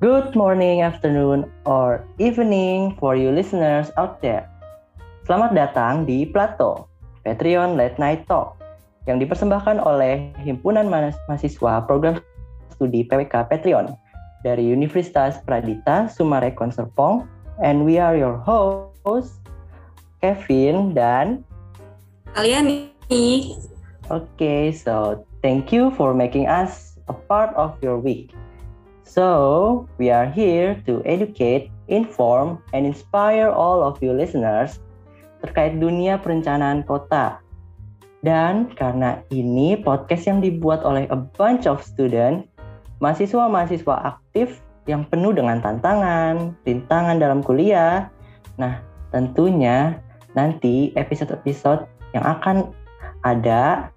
Good morning, afternoon, or evening for you listeners out there. Selamat datang di Plato, Patreon Late Night Talk, yang dipersembahkan oleh Himpunan Mahasiswa Program Studi PWK Patreon dari Universitas Pradita Sumarekon Serpong, and we are your host, Kevin dan. Oke, okay, so thank you for making us a part of your week. So, we are here to educate, inform, and inspire all of you listeners terkait dunia perencanaan kota. Dan karena ini podcast yang dibuat oleh a bunch of student, mahasiswa-mahasiswa aktif yang penuh dengan tantangan, rintangan dalam kuliah. Nah, tentunya nanti episode-episode yang akan ada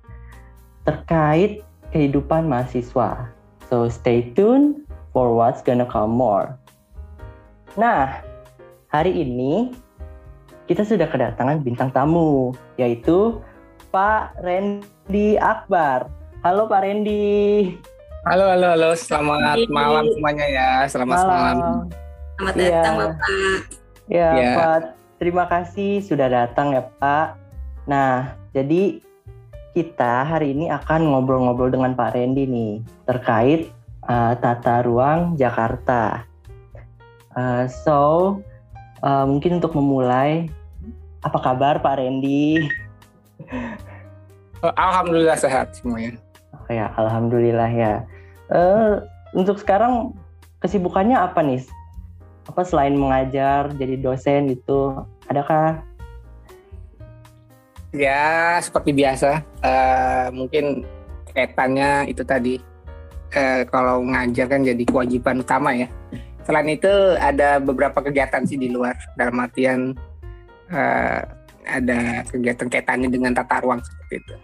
terkait kehidupan mahasiswa. So, stay tuned for what's gonna come more. Nah, hari ini kita sudah kedatangan bintang tamu, yaitu Pak Randy Akbar. Halo Pak Randy. Halo, halo, halo. Selamat Hai. malam semuanya ya. Selamat malam. Selamat datang ya. Bapak. Ya, ya, Pak. Terima kasih sudah datang ya, Pak. Nah, jadi kita hari ini akan ngobrol-ngobrol dengan Pak Randy nih terkait uh, tata ruang Jakarta. Uh, so uh, mungkin untuk memulai, apa kabar Pak Randy? Alhamdulillah sehat semuanya. Oh, ya, alhamdulillah ya. Uh, untuk sekarang kesibukannya apa nih? Apa selain mengajar, jadi dosen itu, adakah? Ya seperti biasa, uh, mungkin kaitannya itu tadi eh, kalau ngajar kan jadi kewajiban utama ya. Selain itu ada beberapa kegiatan sih di luar dalam artian eh, ada kegiatan kaitannya dengan tata ruang seperti itu.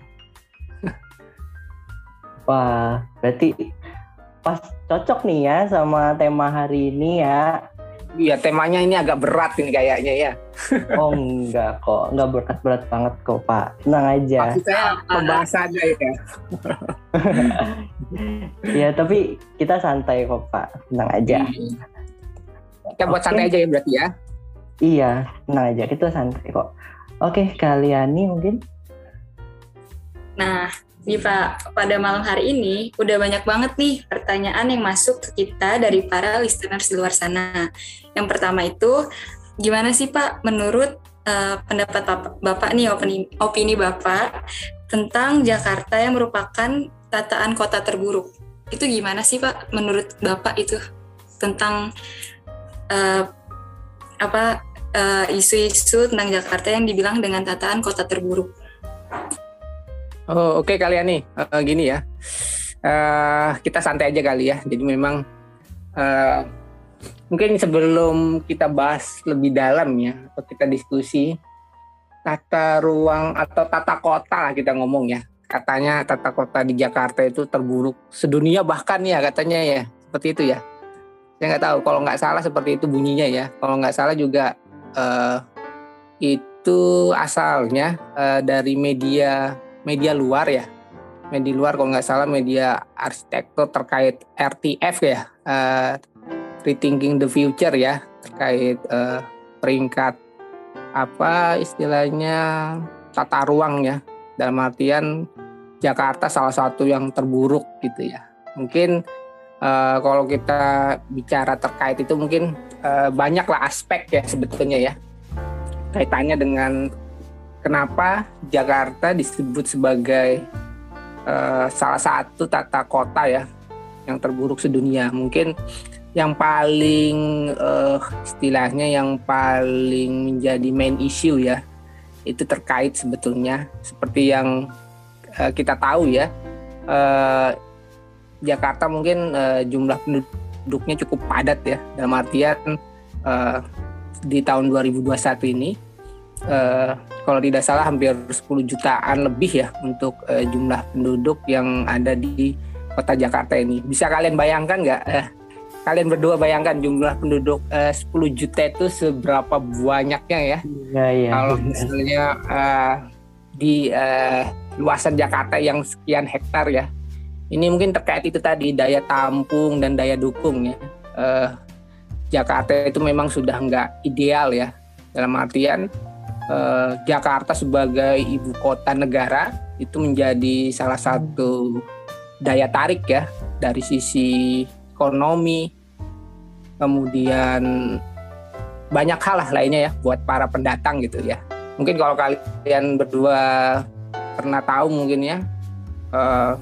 Wah, berarti pas cocok nih ya sama tema hari ini ya. Iya, temanya ini agak berat ini kayaknya ya. oh enggak kok, enggak berat-berat banget kok Pak. Tenang aja. Maksud saya pembahasannya ya. ya tapi kita santai kok Pak, tenang aja. Iya. Kita buat okay. santai aja ya berarti ya. Iya, tenang aja, kita santai kok. Oke, kalian nih mungkin. Nah, Nih Pak, pada malam hari ini udah banyak banget nih pertanyaan yang masuk ke kita dari para listeners di luar sana. Yang pertama itu, gimana sih Pak menurut uh, pendapat Bapak, Bapak nih opini, opini Bapak tentang Jakarta yang merupakan tataan kota terburuk? Itu gimana sih Pak menurut Bapak itu tentang uh, apa eh, isu-isu tentang Jakarta yang dibilang dengan tataan kota terburuk? Oh, oke okay, kalian nih uh, gini ya. Uh, kita santai aja kali ya. Jadi memang uh, mungkin sebelum kita bahas lebih dalam ya atau kita diskusi tata ruang atau tata kota lah kita ngomong ya. Katanya tata kota di Jakarta itu terburuk sedunia bahkan ya katanya ya. Seperti itu ya. Saya nggak tahu kalau nggak salah seperti itu bunyinya ya. Kalau nggak salah juga uh, itu asalnya uh, dari media media luar ya. Media luar kalau nggak salah media arsitektur terkait RTF ya. Uh, rethinking the future ya. Terkait uh, peringkat apa istilahnya tata ruang ya dalam artian Jakarta salah satu yang terburuk gitu ya mungkin uh, kalau kita bicara terkait itu mungkin uh, banyaklah aspek ya sebetulnya ya kaitannya dengan kenapa Jakarta disebut sebagai uh, salah satu tata kota ya yang terburuk sedunia. Mungkin yang paling uh, istilahnya yang paling menjadi main issue ya itu terkait sebetulnya seperti yang uh, kita tahu ya uh, Jakarta mungkin uh, jumlah penduduknya cukup padat ya dalam artian uh, di tahun 2021 ini uh, kalau tidak salah hampir 10 jutaan lebih ya untuk uh, jumlah penduduk yang ada di kota Jakarta ini. Bisa kalian bayangkan nggak? Uh, kalian berdua bayangkan jumlah penduduk uh, 10 juta itu seberapa banyaknya ya? Iya, iya. Kalau misalnya uh, di uh, luasan Jakarta yang sekian hektar ya. Ini mungkin terkait itu tadi daya tampung dan daya dukung ya. uh, Jakarta itu memang sudah nggak ideal ya dalam artian uh, Jakarta sebagai ibu kota negara itu menjadi salah satu daya tarik ya dari sisi ekonomi kemudian banyak hal lah lainnya ya buat para pendatang gitu ya. Mungkin kalau kalian berdua pernah tahu mungkin ya uh,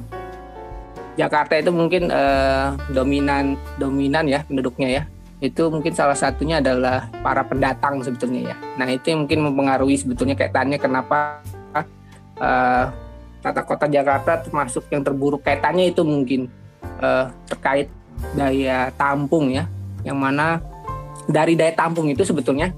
Jakarta itu mungkin uh, dominan dominan ya penduduknya ya. Itu mungkin salah satunya adalah para pendatang sebetulnya ya. Nah itu yang mungkin mempengaruhi sebetulnya kaitannya kenapa uh, tata kota Jakarta termasuk yang terburuk kaitannya itu mungkin uh, terkait daya tampung ya, yang mana dari daya tampung itu sebetulnya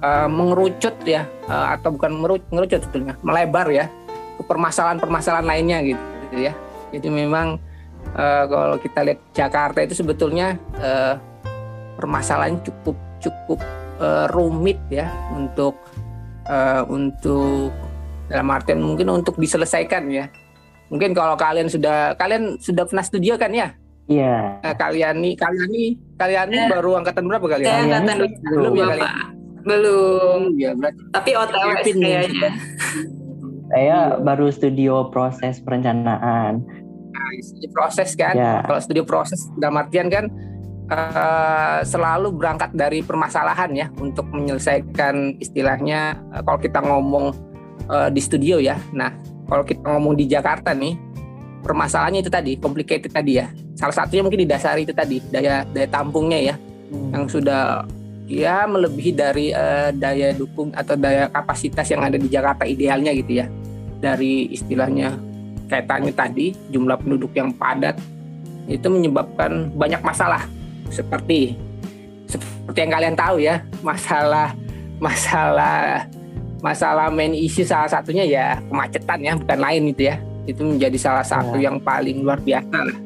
uh, mengerucut ya uh, atau bukan mengerucut sebetulnya melebar ya ke permasalahan-permasalahan lainnya gitu, gitu ya. Jadi memang uh, kalau kita lihat Jakarta itu sebetulnya uh, permasalahan cukup cukup uh, rumit ya untuk uh, untuk dalam artian mungkin untuk diselesaikan ya. Mungkin kalau kalian sudah kalian sudah pernah studio kan ya? Iya. Yeah. Uh, kalian nih kalian nih kalian nih baru angkatan berapa kalian? Saya angkatan belum ya kalian? Belum. Ya berarti. Tapi OTW kayaknya. Saya baru studio proses perencanaan. Nah, studi proses kan? Yeah. Kalau studio proses dalam artian kan uh, selalu berangkat dari permasalahan ya untuk menyelesaikan istilahnya uh, kalau kita ngomong uh, di studio ya. Nah, kalau kita ngomong di Jakarta nih, permasalahannya itu tadi, complicated tadi ya. Salah satunya mungkin didasari itu tadi daya daya tampungnya ya, hmm. yang sudah ya melebihi dari uh, daya dukung atau daya kapasitas yang ada di Jakarta idealnya gitu ya. Dari istilahnya kaitannya tadi jumlah penduduk yang padat itu menyebabkan banyak masalah seperti seperti yang kalian tahu ya masalah masalah masalah main isu salah satunya ya kemacetan ya bukan lain itu ya itu menjadi salah satu ya. yang paling luar biasa lah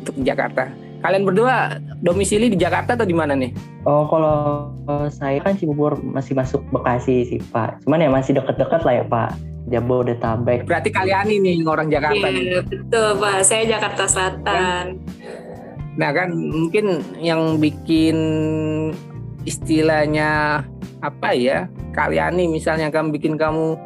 untuk Jakarta. Kalian berdua domisili di Jakarta atau di mana nih? Oh kalau saya kan Cibubur masih masuk Bekasi sih Pak. Cuman ya masih dekat-dekat lah ya Pak. Jabodetabek. Berarti kalian ini orang Jakarta iya, betul Pak. Saya Jakarta Selatan. Nah kan mungkin yang bikin istilahnya apa ya? Kalian nih misalnya kamu bikin kamu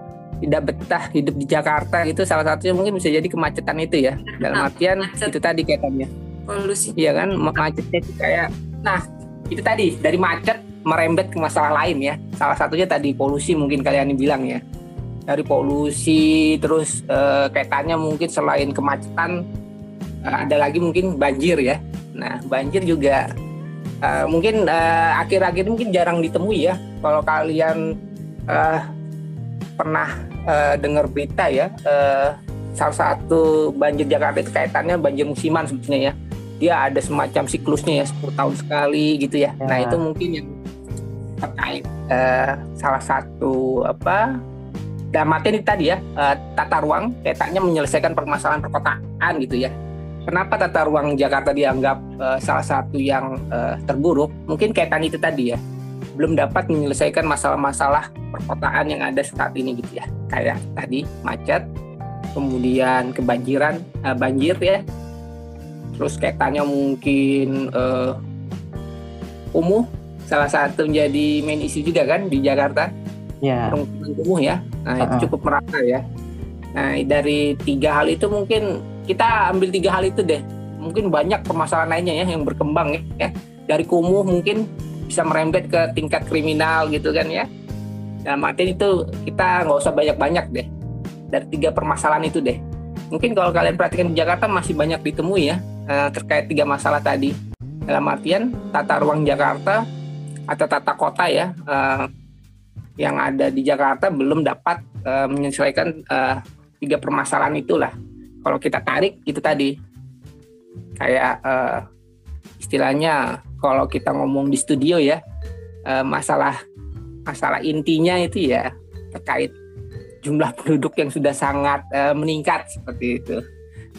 tidak betah hidup di Jakarta itu salah satunya mungkin bisa jadi kemacetan itu ya. Dalam nah, artian macet. itu tadi kaitannya. Polusi. Iya kan macetnya itu kayak nah itu tadi dari macet merembet ke masalah lain ya. Salah satunya tadi polusi mungkin kalian bilang ya. Dari polusi terus eh, kaitannya mungkin selain kemacetan eh, ada lagi mungkin banjir ya. Nah, banjir juga uh, mungkin akhir-akhir mungkin jarang ditemui ya. Kalau kalian pernah uh, dengar berita ya, uh, salah satu banjir Jakarta itu kaitannya banjir musiman sebetulnya ya. Dia ada semacam siklusnya ya 10 tahun sekali gitu ya. ya. Nah, itu mungkin yang terkait uh, salah satu apa dalam arti ini tadi ya uh, tata ruang kaitannya menyelesaikan permasalahan perkotaan gitu ya kenapa tata ruang Jakarta dianggap uh, salah satu yang uh, terburuk? Mungkin kaitan itu tadi ya, belum dapat menyelesaikan masalah-masalah perkotaan yang ada saat ini gitu ya. Kayak tadi macet, kemudian kebanjiran, uh, banjir ya. Terus kaitannya mungkin uh, kumuh, salah satu menjadi main isu juga kan di Jakarta. Ya. Kumuh ya. Nah, uh -uh. itu cukup merata ya. Nah, dari tiga hal itu mungkin kita ambil tiga hal itu deh mungkin banyak permasalahan lainnya ya yang berkembang ya dari kumuh mungkin bisa merembet ke tingkat kriminal gitu kan ya. Dalam arti itu kita nggak usah banyak-banyak deh. Dari tiga permasalahan itu deh. Mungkin kalau kalian perhatikan di Jakarta masih banyak ditemui ya eh, terkait tiga masalah tadi. Dalam artian tata ruang Jakarta atau tata kota ya eh, yang ada di Jakarta belum dapat eh, menyesuaikan tiga permasalahan itulah. Kalau kita tarik itu tadi. Kayak istilahnya kalau kita ngomong di studio ya uh, masalah masalah intinya itu ya terkait jumlah penduduk yang sudah sangat uh, meningkat seperti itu.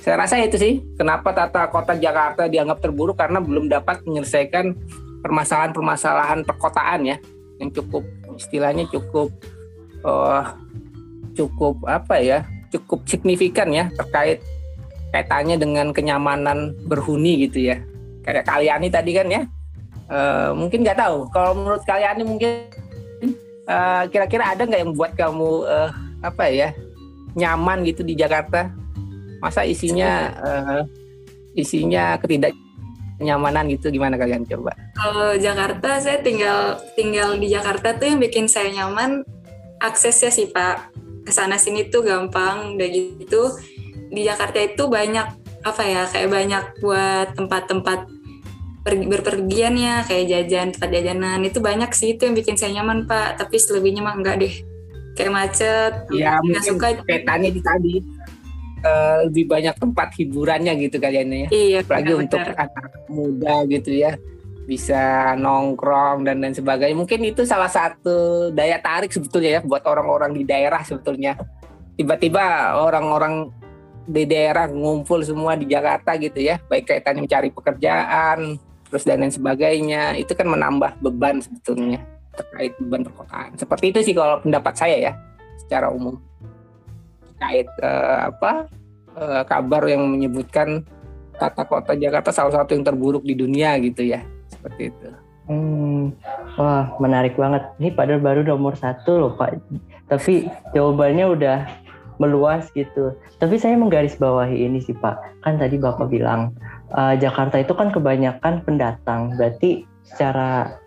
Saya rasa itu sih kenapa tata kota Jakarta dianggap terburuk karena belum dapat menyelesaikan permasalahan-permasalahan perkotaan ya yang cukup istilahnya cukup uh, cukup apa ya cukup signifikan ya terkait kaitannya dengan kenyamanan berhuni gitu ya. Kayak kalian ini tadi kan ya, uh, mungkin nggak tahu. Kalau menurut kalian ini mungkin kira kira-kira ada nggak yang buat kamu uh, apa ya nyaman gitu di Jakarta? Masa isinya uh, isinya ketidak nyamanan gitu gimana kalian coba? Kalau Jakarta saya tinggal tinggal di Jakarta tuh yang bikin saya nyaman aksesnya sih Pak. Ke sana sini tuh gampang udah gitu. Di Jakarta itu banyak apa ya kayak banyak buat tempat-tempat berpergian ya kayak jajan tempat jajanan itu banyak sih itu yang bikin saya nyaman pak tapi selebihnya mah enggak deh kayak macet ya mungkin suka petanya di tadi uh, lebih banyak tempat hiburannya gitu kalian ya. Iya. Apalagi benar, untuk anak muda gitu ya bisa nongkrong dan lain sebagainya. Mungkin itu salah satu daya tarik sebetulnya ya buat orang-orang di daerah sebetulnya. Tiba-tiba orang-orang di daerah ngumpul semua di Jakarta gitu ya, baik kaitannya mencari pekerjaan, terus dan lain sebagainya. Itu kan menambah beban sebetulnya terkait beban perkotaan. Seperti itu sih kalau pendapat saya ya secara umum terkait uh, apa uh, kabar yang menyebutkan tata kota Jakarta salah satu yang terburuk di dunia gitu ya seperti itu. Hmm, wah menarik banget. Ini padahal baru nomor satu loh Pak. Tapi jawabannya udah meluas gitu. Tapi saya menggarisbawahi ini sih Pak. Kan tadi Bapak bilang uh, Jakarta itu kan kebanyakan pendatang. Berarti secara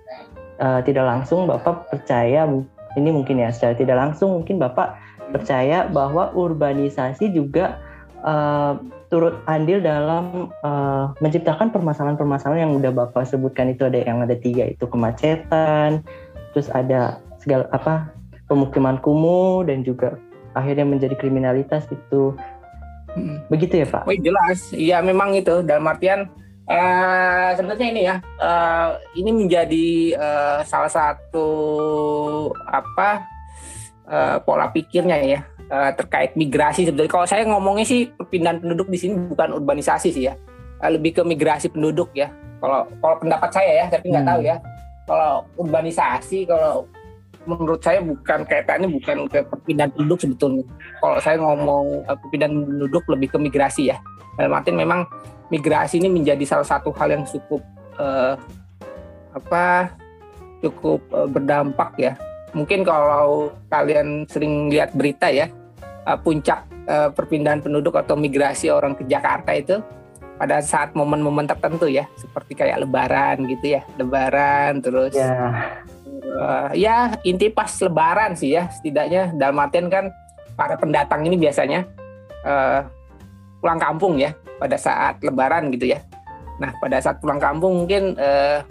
uh, tidak langsung Bapak percaya ini mungkin ya secara tidak langsung mungkin Bapak percaya bahwa urbanisasi juga uh, turut andil dalam uh, menciptakan permasalahan-permasalahan yang udah bapak sebutkan itu ada yang ada tiga itu kemacetan, terus ada segala apa pemukiman kumuh dan juga akhirnya menjadi kriminalitas itu. Hmm. Begitu ya Pak? Oh jelas, iya memang itu dalam artian uh, sebenarnya ini ya uh, ini menjadi uh, salah satu apa uh, pola pikirnya ya uh, terkait migrasi sebenarnya kalau saya ngomongnya sih perpindahan penduduk di sini bukan urbanisasi sih ya uh, lebih ke migrasi penduduk ya kalau kalau pendapat saya ya tapi nggak hmm. tahu ya kalau urbanisasi kalau menurut saya bukan kaitannya bukan ke perpindahan penduduk sebetulnya. Kalau saya ngomong uh, perpindahan penduduk lebih ke migrasi ya. Dalam artian memang migrasi ini menjadi salah satu hal yang cukup uh, apa cukup uh, berdampak ya. Mungkin kalau kalian sering lihat berita ya uh, puncak uh, perpindahan penduduk atau migrasi orang ke Jakarta itu pada saat momen-momen tertentu ya. Seperti kayak Lebaran gitu ya. Lebaran terus ya uh, ya inti pas Lebaran sih ya. Setidaknya dalam artian kan para pendatang ini biasanya uh, pulang kampung ya pada saat Lebaran gitu ya. Nah pada saat pulang kampung mungkin uh,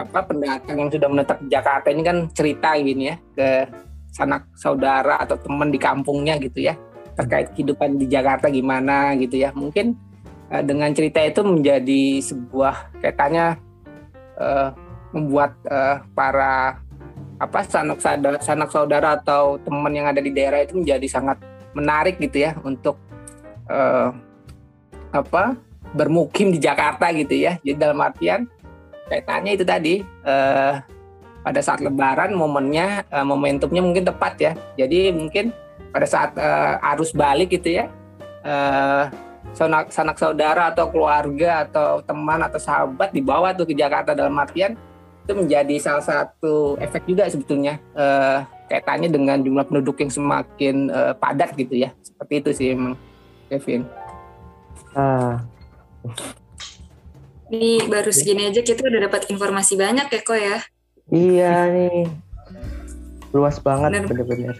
apa pendatang yang sudah menetap di Jakarta ini kan cerita gini ya ke sanak saudara atau teman di kampungnya gitu ya terkait kehidupan di Jakarta gimana gitu ya. Mungkin dengan cerita itu menjadi sebuah kaitannya uh, membuat uh, para apa sanak saudara sanak saudara atau teman yang ada di daerah itu menjadi sangat menarik gitu ya untuk uh, apa bermukim di Jakarta gitu ya jadi dalam artian kaitannya itu tadi uh, pada saat Lebaran momennya uh, momentumnya mungkin tepat ya. Jadi mungkin pada saat uh, arus balik gitu ya, uh, sanak sanak saudara atau keluarga atau teman atau sahabat dibawa tuh ke Jakarta dalam artian itu menjadi salah satu efek juga sebetulnya uh, kaitannya dengan jumlah penduduk yang semakin uh, padat gitu ya. Seperti itu sih emang Kevin. Ah. Ini baru segini aja kita udah dapat informasi banyak ya kok ya. Iya nih. Luas banget bener-bener.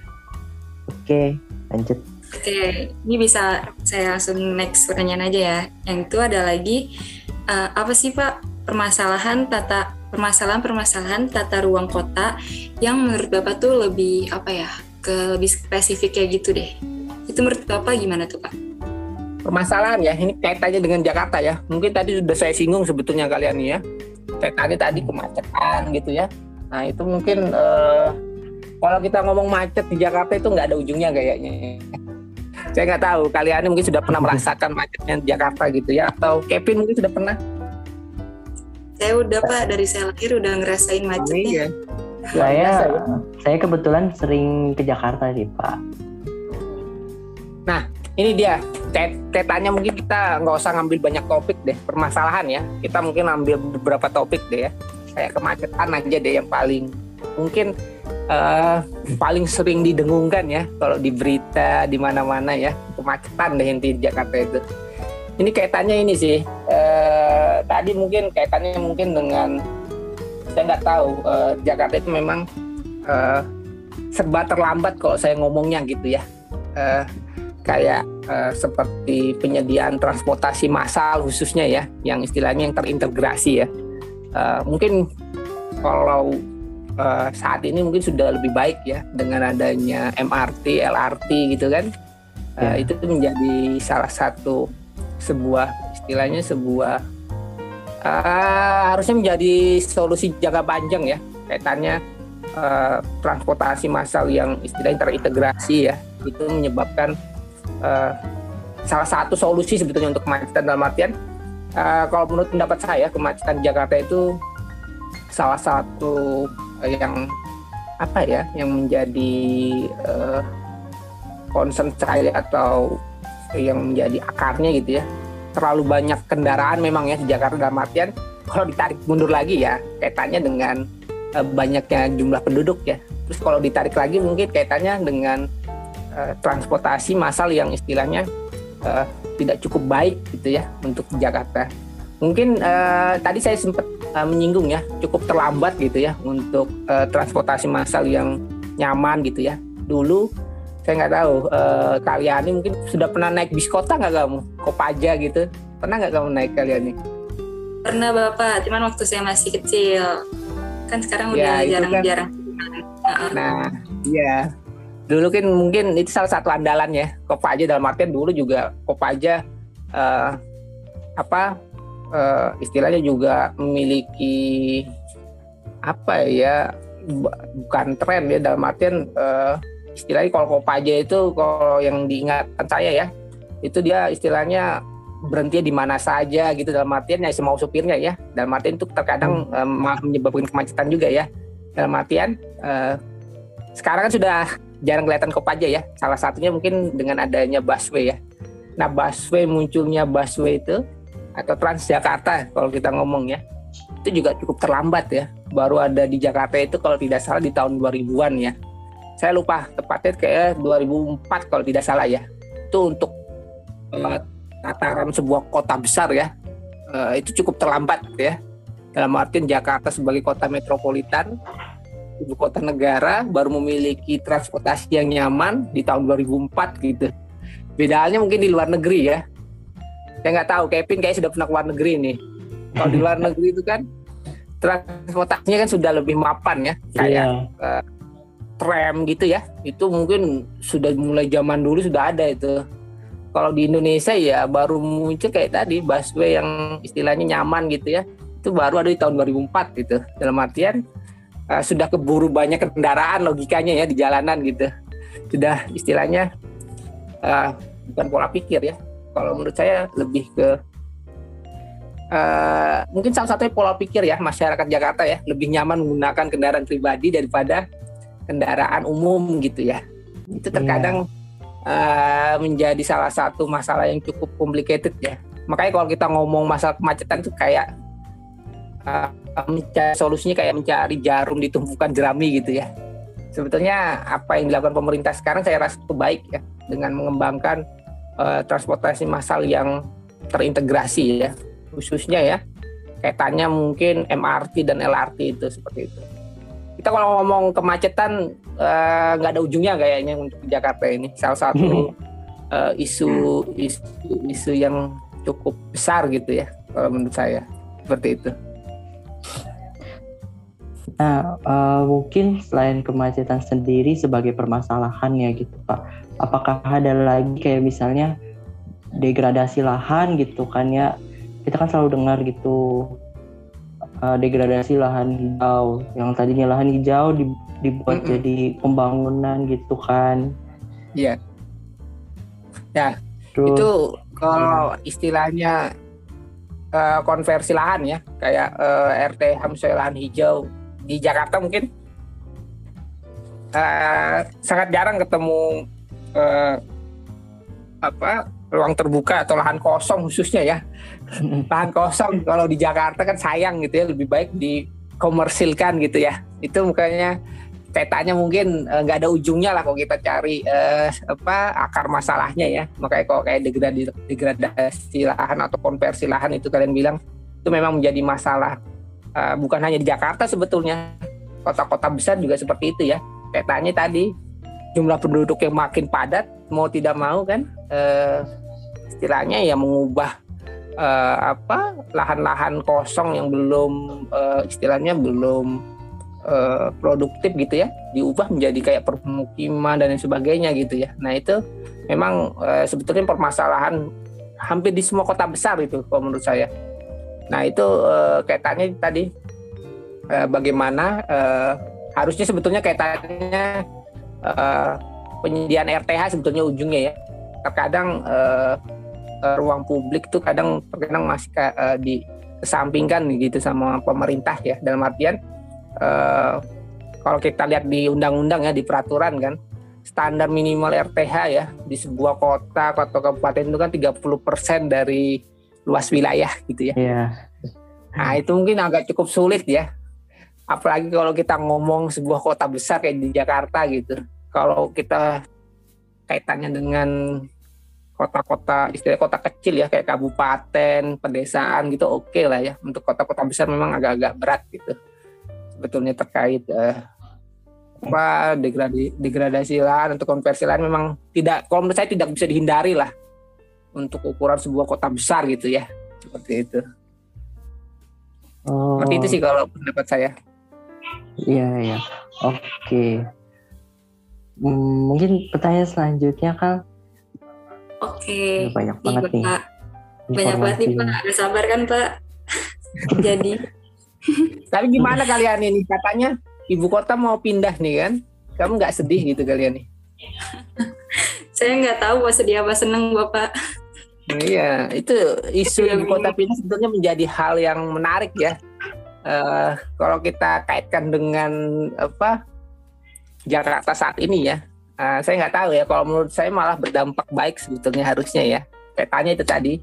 Oke, lanjut. Oke, ini bisa saya langsung next pertanyaan aja ya. Yang itu ada lagi uh, apa sih Pak permasalahan tata permasalahan-permasalahan tata ruang kota yang menurut Bapak tuh lebih apa ya ke lebih spesifik kayak gitu deh. Itu menurut Bapak gimana tuh Pak? permasalahan ya ini kaitannya dengan Jakarta ya. Mungkin tadi sudah saya singgung sebetulnya kalian ya. Kaitannya tadi kemacetan gitu ya. Nah itu mungkin uh, kalau kita ngomong macet di Jakarta itu nggak ada ujungnya kayaknya. Saya nggak tahu kalian mungkin sudah pernah merasakan macetnya di Jakarta gitu ya. Atau Kevin mungkin sudah pernah saya udah pak dari saya lahir udah ngerasain macetnya oh, iya. saya saya kebetulan sering ke Jakarta sih pak nah ini dia Tetanya mungkin kita nggak usah ngambil banyak topik deh permasalahan ya. Kita mungkin ambil beberapa topik deh ya. Kayak kemacetan aja deh yang paling mungkin uh, paling sering didengungkan ya kalau di berita di mana-mana ya kemacetan deh inti Jakarta itu. Ini kaitannya ini sih. Uh, tadi mungkin kaitannya mungkin dengan saya nggak tahu uh, Jakarta itu memang uh, serba terlambat kalau saya ngomongnya gitu ya. Uh, kayak uh, seperti penyediaan transportasi massal khususnya ya, yang istilahnya yang terintegrasi ya. Uh, mungkin kalau uh, saat ini mungkin sudah lebih baik ya dengan adanya MRT, LRT gitu kan. Uh, Itu menjadi salah satu sebuah istilahnya sebuah uh, harusnya menjadi solusi jangka panjang ya kaitannya uh, transportasi massal yang istilahnya terintegrasi ya itu menyebabkan uh, salah satu solusi sebetulnya untuk kemacetan dalam artian uh, kalau menurut pendapat saya kemacetan Jakarta itu salah satu yang apa ya yang menjadi uh, concern saya atau yang menjadi akarnya gitu ya terlalu banyak kendaraan memang ya di Jakarta dalam artian kalau ditarik mundur lagi ya kaitannya dengan uh, banyaknya jumlah penduduk ya. Terus kalau ditarik lagi mungkin kaitannya dengan uh, transportasi massal yang istilahnya uh, tidak cukup baik gitu ya untuk Jakarta. Mungkin uh, tadi saya sempat uh, menyinggung ya cukup terlambat gitu ya untuk uh, transportasi massal yang nyaman gitu ya. Dulu saya nggak tahu uh, kalian ini mungkin sudah pernah naik bis kota nggak kamu? Kopaja gitu. Pernah nggak kamu naik kalian ini pernah bapak. Cuman waktu saya masih kecil. Kan sekarang ya, udah jarang-jarang kan. nah iya. Dulu kan mungkin itu salah satu andalan ya kopaja. Dalam artian dulu juga kopaja uh, apa uh, istilahnya juga memiliki apa ya bukan tren ya. Dalam artian uh, istilahnya kalau Kopaja itu kalau yang diingatkan saya ya itu dia istilahnya berhenti di mana saja gitu dalam artian ya semau supirnya ya. Dalam artian itu terkadang um, menyebabkan kemacetan juga ya. Dalam artian uh, sekarang kan sudah jarang kelihatan Kopaja ya. Salah satunya mungkin dengan adanya busway ya. Nah busway munculnya busway itu atau Transjakarta kalau kita ngomong ya itu juga cukup terlambat ya. Baru ada di Jakarta itu kalau tidak salah di tahun 2000-an ya saya lupa tepatnya kayak 2004 kalau tidak salah ya. Itu untuk uh, tataran sebuah kota besar ya. Uh, itu cukup terlambat ya. Dalam artian Jakarta sebagai kota metropolitan ibu kota negara baru memiliki transportasi yang nyaman di tahun 2004 gitu. Bedanya mungkin di luar negeri ya. Saya nggak tahu Kevin kayak sudah pernah ke luar negeri nih. Kalau di luar negeri itu kan transportasinya kan sudah lebih mapan ya. Kayak yeah. uh, tram gitu ya itu mungkin sudah mulai zaman dulu sudah ada itu. Kalau di Indonesia ya baru muncul kayak tadi busway yang istilahnya nyaman gitu ya. Itu baru ada di tahun 2004 gitu. Dalam artian uh, sudah keburu banyak kendaraan logikanya ya di jalanan gitu. Sudah istilahnya uh, bukan pola pikir ya. Kalau menurut saya lebih ke uh, mungkin salah satunya pola pikir ya masyarakat Jakarta ya. Lebih nyaman menggunakan kendaraan pribadi daripada kendaraan umum gitu ya itu iya. terkadang yeah. uh, menjadi salah satu masalah yang cukup complicated ya makanya kalau kita ngomong masalah kemacetan itu kayak uh, mencari solusinya kayak mencari jarum di tumpukan jerami gitu ya sebetulnya apa yang dilakukan pemerintah sekarang saya rasa itu baik ya dengan mengembangkan uh, transportasi massal yang terintegrasi ya khususnya ya kaitannya mungkin MRT dan LRT itu seperti itu kita kalau ngomong kemacetan eh, nggak uh, ada ujungnya kayaknya untuk Jakarta ini. Salah satu uh, isu, isu isu yang cukup besar gitu ya kalau menurut saya. Seperti itu. Nah, uh, mungkin selain kemacetan sendiri sebagai permasalahan ya gitu Pak, apakah ada lagi kayak misalnya degradasi lahan gitu kan ya? Kita kan selalu dengar gitu uh, degradasi lahan hijau yang tadinya lahan hijau dibuat mm -mm. jadi pembangunan gitu kan iya ya Terus, itu kalau istilahnya uh, konversi lahan ya kayak uh, RT Hamsoy lahan hijau di Jakarta mungkin uh, sangat jarang ketemu uh, apa ruang terbuka atau lahan kosong khususnya ya. lahan kosong kalau di Jakarta kan sayang gitu ya, lebih baik dikomersilkan gitu ya. Itu makanya petanya mungkin eh, nggak ada ujungnya lah kalau kita cari uh, apa akar masalahnya ya. Makanya kalau kayak degradasi, degradasi lahan atau konversi lahan itu kalian bilang itu memang menjadi masalah uh, bukan hanya di Jakarta sebetulnya. Kota-kota besar juga seperti itu ya. Petanya tadi jumlah penduduk yang makin padat mau tidak mau kan istilahnya ya mengubah uh, apa lahan-lahan kosong yang belum uh, istilahnya belum uh, produktif gitu ya diubah menjadi kayak permukiman dan sebagainya gitu ya. Nah itu memang uh, sebetulnya permasalahan hampir di semua kota besar itu kalau menurut saya. Nah itu uh, kaitannya tadi uh, bagaimana uh, harusnya sebetulnya kaitannya uh, penyediaan RTH sebetulnya ujungnya ya. Terkadang uh, uh, ruang publik tuh kadang terkadang masih uh, dikesampingkan gitu sama pemerintah ya dalam artian uh, kalau kita lihat di undang-undang ya di peraturan kan standar minimal RTH ya di sebuah kota atau kabupaten itu kan 30% dari luas wilayah gitu ya. Yeah. Nah, itu mungkin agak cukup sulit ya. Apalagi kalau kita ngomong sebuah kota besar kayak di Jakarta gitu. Kalau kita kaitannya dengan kota-kota istilah kota kecil ya kayak kabupaten, pedesaan gitu oke okay lah ya. Untuk kota-kota besar memang agak-agak berat gitu. Sebetulnya terkait uh, apa degradasi degradasi lahan untuk konversi lahan memang tidak kalau menurut saya tidak bisa dihindari lah untuk ukuran sebuah kota besar gitu ya seperti itu. Oh. Seperti itu sih kalau pendapat saya. Iya iya. Oke. Okay. Hmm, mungkin pertanyaan selanjutnya kan Oke. Okay. Banyak banget nih. Pak. Banyak banget nih Pak. Gak sabar kan Pak? Jadi. Tapi gimana kalian ini? Katanya ibu kota mau pindah nih kan? Kamu nggak sedih gitu kalian nih? Saya nggak tahu mau sedih apa seneng Bapak. Iya, itu isu ibu kota pindah sebetulnya menjadi hal yang menarik ya. Uh, kalau kita kaitkan dengan apa Jakarta saat ini ya, Uh, saya nggak tahu ya. Kalau menurut saya malah berdampak baik sebetulnya harusnya ya. Kaitannya itu tadi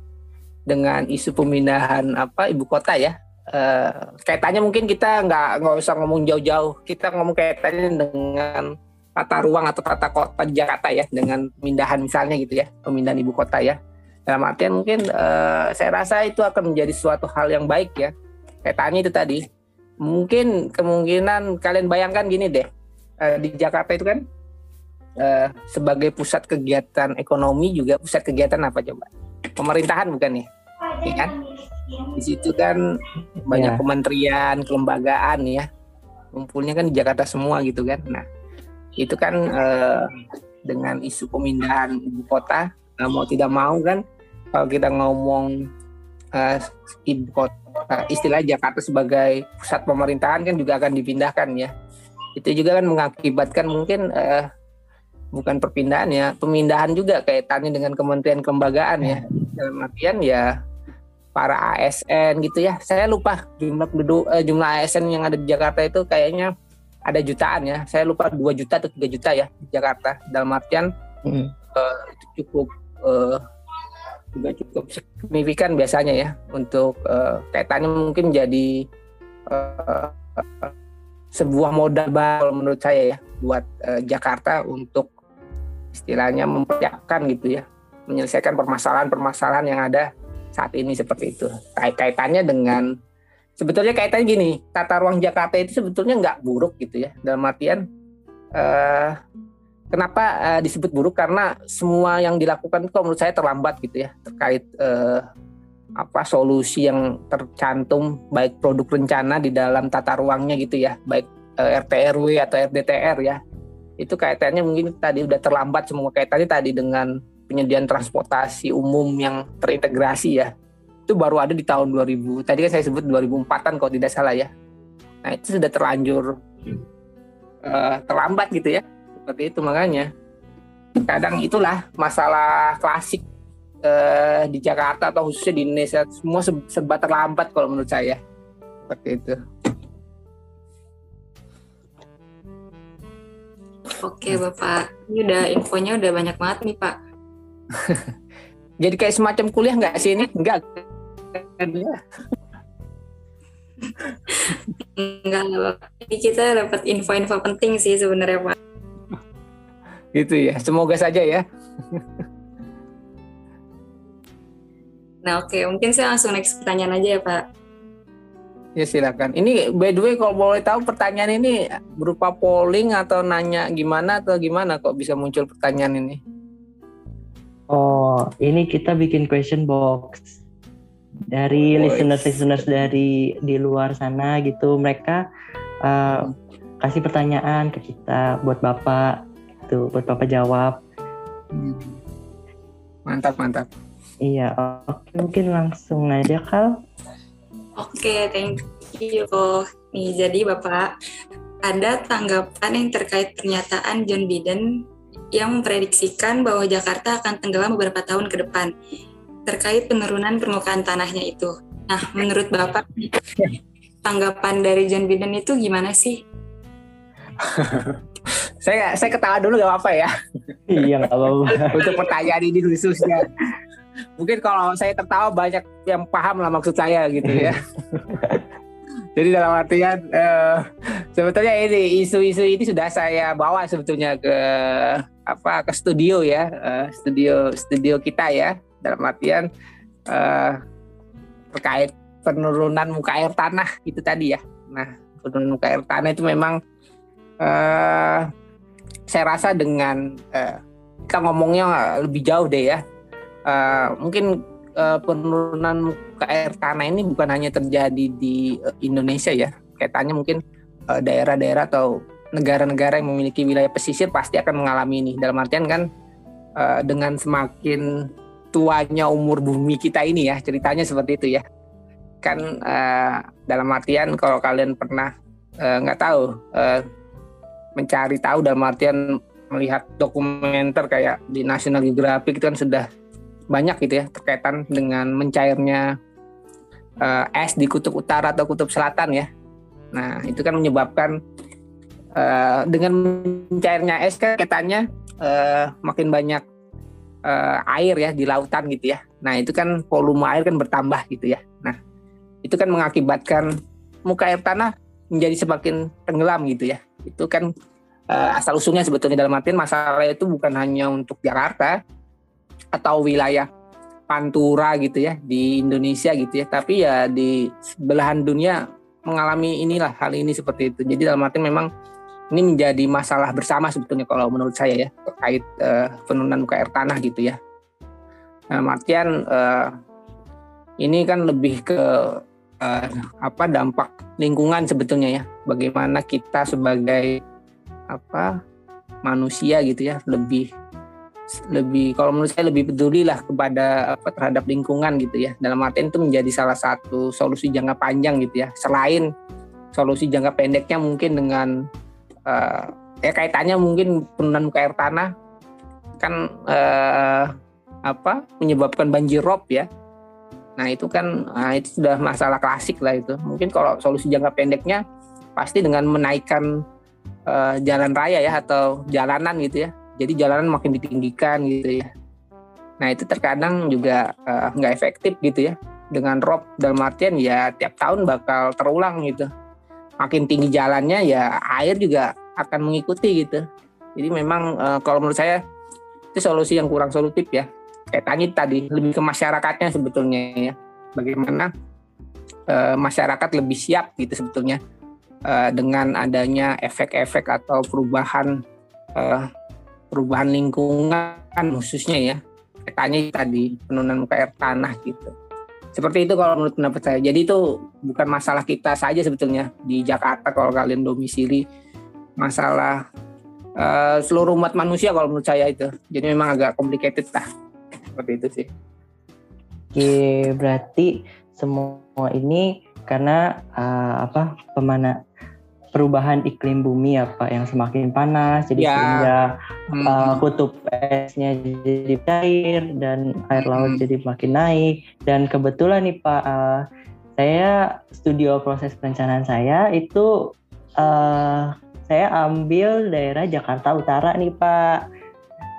dengan isu pemindahan apa ibu kota ya. Uh, kaitannya mungkin kita nggak nggak usah ngomong jauh-jauh. Kita ngomong kaitannya dengan tata ruang atau tata kota Jakarta ya dengan pemindahan misalnya gitu ya pemindahan ibu kota ya dalam artian mungkin uh, saya rasa itu akan menjadi suatu hal yang baik ya kaitannya itu tadi mungkin kemungkinan kalian bayangkan gini deh di Jakarta itu kan uh, sebagai pusat kegiatan ekonomi juga pusat kegiatan apa coba? Pemerintahan bukan nih? Ya kan? Di situ kan banyak yeah. kementerian, kelembagaan ya. Kumpulnya kan di Jakarta semua gitu kan. Nah, itu kan uh, dengan isu pemindahan ibu kota uh, mau tidak mau kan kalau kita ngomong uh, ibu kota istilah Jakarta sebagai pusat pemerintahan kan juga akan dipindahkan ya. Itu juga kan mengakibatkan mungkin uh, bukan perpindahan ya, pemindahan juga kaitannya dengan kementerian kelembagaan ya. Dalam artian ya para ASN gitu ya. Saya lupa jumlah penduduk eh, jumlah ASN yang ada di Jakarta itu kayaknya ada jutaan ya. Saya lupa 2 juta atau 3 juta ya di Jakarta. Dalam artian hmm. itu cukup uh, juga cukup signifikan biasanya ya untuk uh, kaitannya mungkin jadi uh, sebuah modal baru menurut saya ya buat uh, Jakarta untuk istilahnya mempersiapkan gitu ya. Menyelesaikan permasalahan-permasalahan yang ada saat ini seperti itu. Kait kaitannya dengan sebetulnya kaitannya gini tata ruang Jakarta itu sebetulnya nggak buruk gitu ya. Dalam artian uh, kenapa uh, disebut buruk? Karena semua yang dilakukan itu menurut saya terlambat gitu ya. Terkait uh, apa solusi yang tercantum baik produk rencana di dalam tata ruangnya gitu ya. Baik uh, RT RW atau RDTR ya itu kaitannya mungkin tadi udah terlambat semua. Kaitannya tadi dengan penyediaan transportasi umum yang terintegrasi ya. Itu baru ada di tahun 2000 tadi kan saya sebut 2004an kalau tidak salah ya. Nah itu sudah terlanjur uh, terlambat gitu ya. Seperti itu makanya. Kadang itulah masalah klasik uh, di Jakarta atau khususnya di Indonesia. Semua serba terlambat kalau menurut saya. Seperti itu Oke Bapak, ini udah infonya udah banyak banget nih Pak. Jadi kayak semacam kuliah nggak sih ini? Enggak. Enggak, Ini kita dapat info-info penting sih sebenarnya Pak. Gitu ya. Semoga saja ya. Nah oke, mungkin saya langsung next pertanyaan aja ya Pak. Ya silakan. Ini by the way kalau boleh tahu pertanyaan ini berupa polling atau nanya gimana atau gimana kok bisa muncul pertanyaan ini? Oh, ini kita bikin question box dari Oh, listeners-listeners dari di luar sana gitu. Mereka uh, kasih pertanyaan ke kita buat Bapak gitu, buat Bapak jawab. Hmm. Mantap, mantap. Iya, oke mungkin langsung aja Kal. Oke, thank you. Nih, jadi Bapak, ada tanggapan yang terkait pernyataan John Biden yang memprediksikan bahwa Jakarta akan tenggelam beberapa tahun ke depan terkait penurunan permukaan tanahnya itu. Nah, menurut Bapak, tanggapan dari John Biden itu gimana sih? Saya saya ketawa dulu gak apa-apa ya iya nggak apa-apa. untuk pertanyaan ini khususnya. Mungkin kalau saya tertawa banyak yang paham lah maksud saya gitu ya. Jadi dalam artian eh, sebetulnya ini isu-isu ini sudah saya bawa sebetulnya ke apa ke studio ya, eh, studio studio kita ya. Dalam artian eh, terkait penurunan muka air tanah itu tadi ya. Nah, penurunan muka air tanah itu memang eh, saya rasa dengan eh, kita ngomongnya lebih jauh deh ya. Eh, mungkin eh, penurunan muka air tanah ini bukan hanya terjadi di eh, Indonesia ya. Kaitannya mungkin eh, daerah-daerah atau negara-negara yang memiliki wilayah pesisir pasti akan mengalami ini. Dalam artian kan eh, dengan semakin tuanya umur bumi kita ini ya, ceritanya seperti itu ya. Kan eh, dalam artian kalau kalian pernah nggak tahu eh, mencari tahu dalam artian melihat dokumenter kayak di National Geographic itu kan sudah banyak gitu ya terkaitan dengan mencairnya eh, es di kutub utara atau kutub selatan ya. Nah itu kan menyebabkan eh, dengan mencairnya es kan katanya eh, makin banyak eh, air ya di lautan gitu ya. Nah itu kan volume air kan bertambah gitu ya. Nah itu kan mengakibatkan muka air tanah menjadi semakin tenggelam gitu ya. Itu kan asal usulnya sebetulnya dalam artian masalah itu bukan hanya untuk Jakarta atau wilayah Pantura gitu ya di Indonesia gitu ya, tapi ya di belahan dunia mengalami inilah hal ini seperti itu. Jadi dalam artian memang ini menjadi masalah bersama sebetulnya kalau menurut saya ya terkait eh, penurunan muka air tanah gitu ya. Nah, artian eh, ini kan lebih ke eh, apa dampak lingkungan sebetulnya ya. Bagaimana kita sebagai apa manusia gitu ya lebih lebih kalau menurut saya lebih peduli lah kepada apa terhadap lingkungan gitu ya. Dalam artian itu menjadi salah satu solusi jangka panjang gitu ya. Selain solusi jangka pendeknya mungkin dengan eh, ya kaitannya mungkin penurunan muka air tanah kan eh, apa menyebabkan banjir rob ya. Nah itu kan nah, itu sudah masalah klasik lah itu. Mungkin kalau solusi jangka pendeknya pasti dengan menaikkan eh, jalan raya ya atau jalanan gitu ya jadi jalanan makin ditinggikan gitu ya. Nah itu terkadang juga eh, nggak efektif gitu ya. Dengan rob dalam artian ya tiap tahun bakal terulang gitu. Makin tinggi jalannya ya air juga akan mengikuti gitu. Jadi memang eh, kalau menurut saya itu solusi yang kurang solutif ya. Kayak tanya tadi lebih ke masyarakatnya sebetulnya ya. Bagaimana eh, masyarakat lebih siap gitu sebetulnya eh, dengan adanya efek-efek atau perubahan eh, perubahan lingkungan khususnya ya. Tanya tadi penurunan muka air tanah gitu. Seperti itu kalau menurut pendapat saya. Jadi itu bukan masalah kita saja sebetulnya di Jakarta kalau kalian domisili. Masalah eh, seluruh umat manusia kalau menurut saya itu. Jadi memang agak complicated lah. Seperti itu sih. Oke, berarti semua ini karena uh, apa pemana perubahan iklim bumi ya Pak yang semakin panas jadi Ya. sehingga Hmm, uh, kutub esnya jadi cair dan air laut Hmm. jadi makin naik dan kebetulan nih Pak uh, saya studio proses perencanaan saya itu uh, saya ambil daerah Jakarta Utara nih Pak.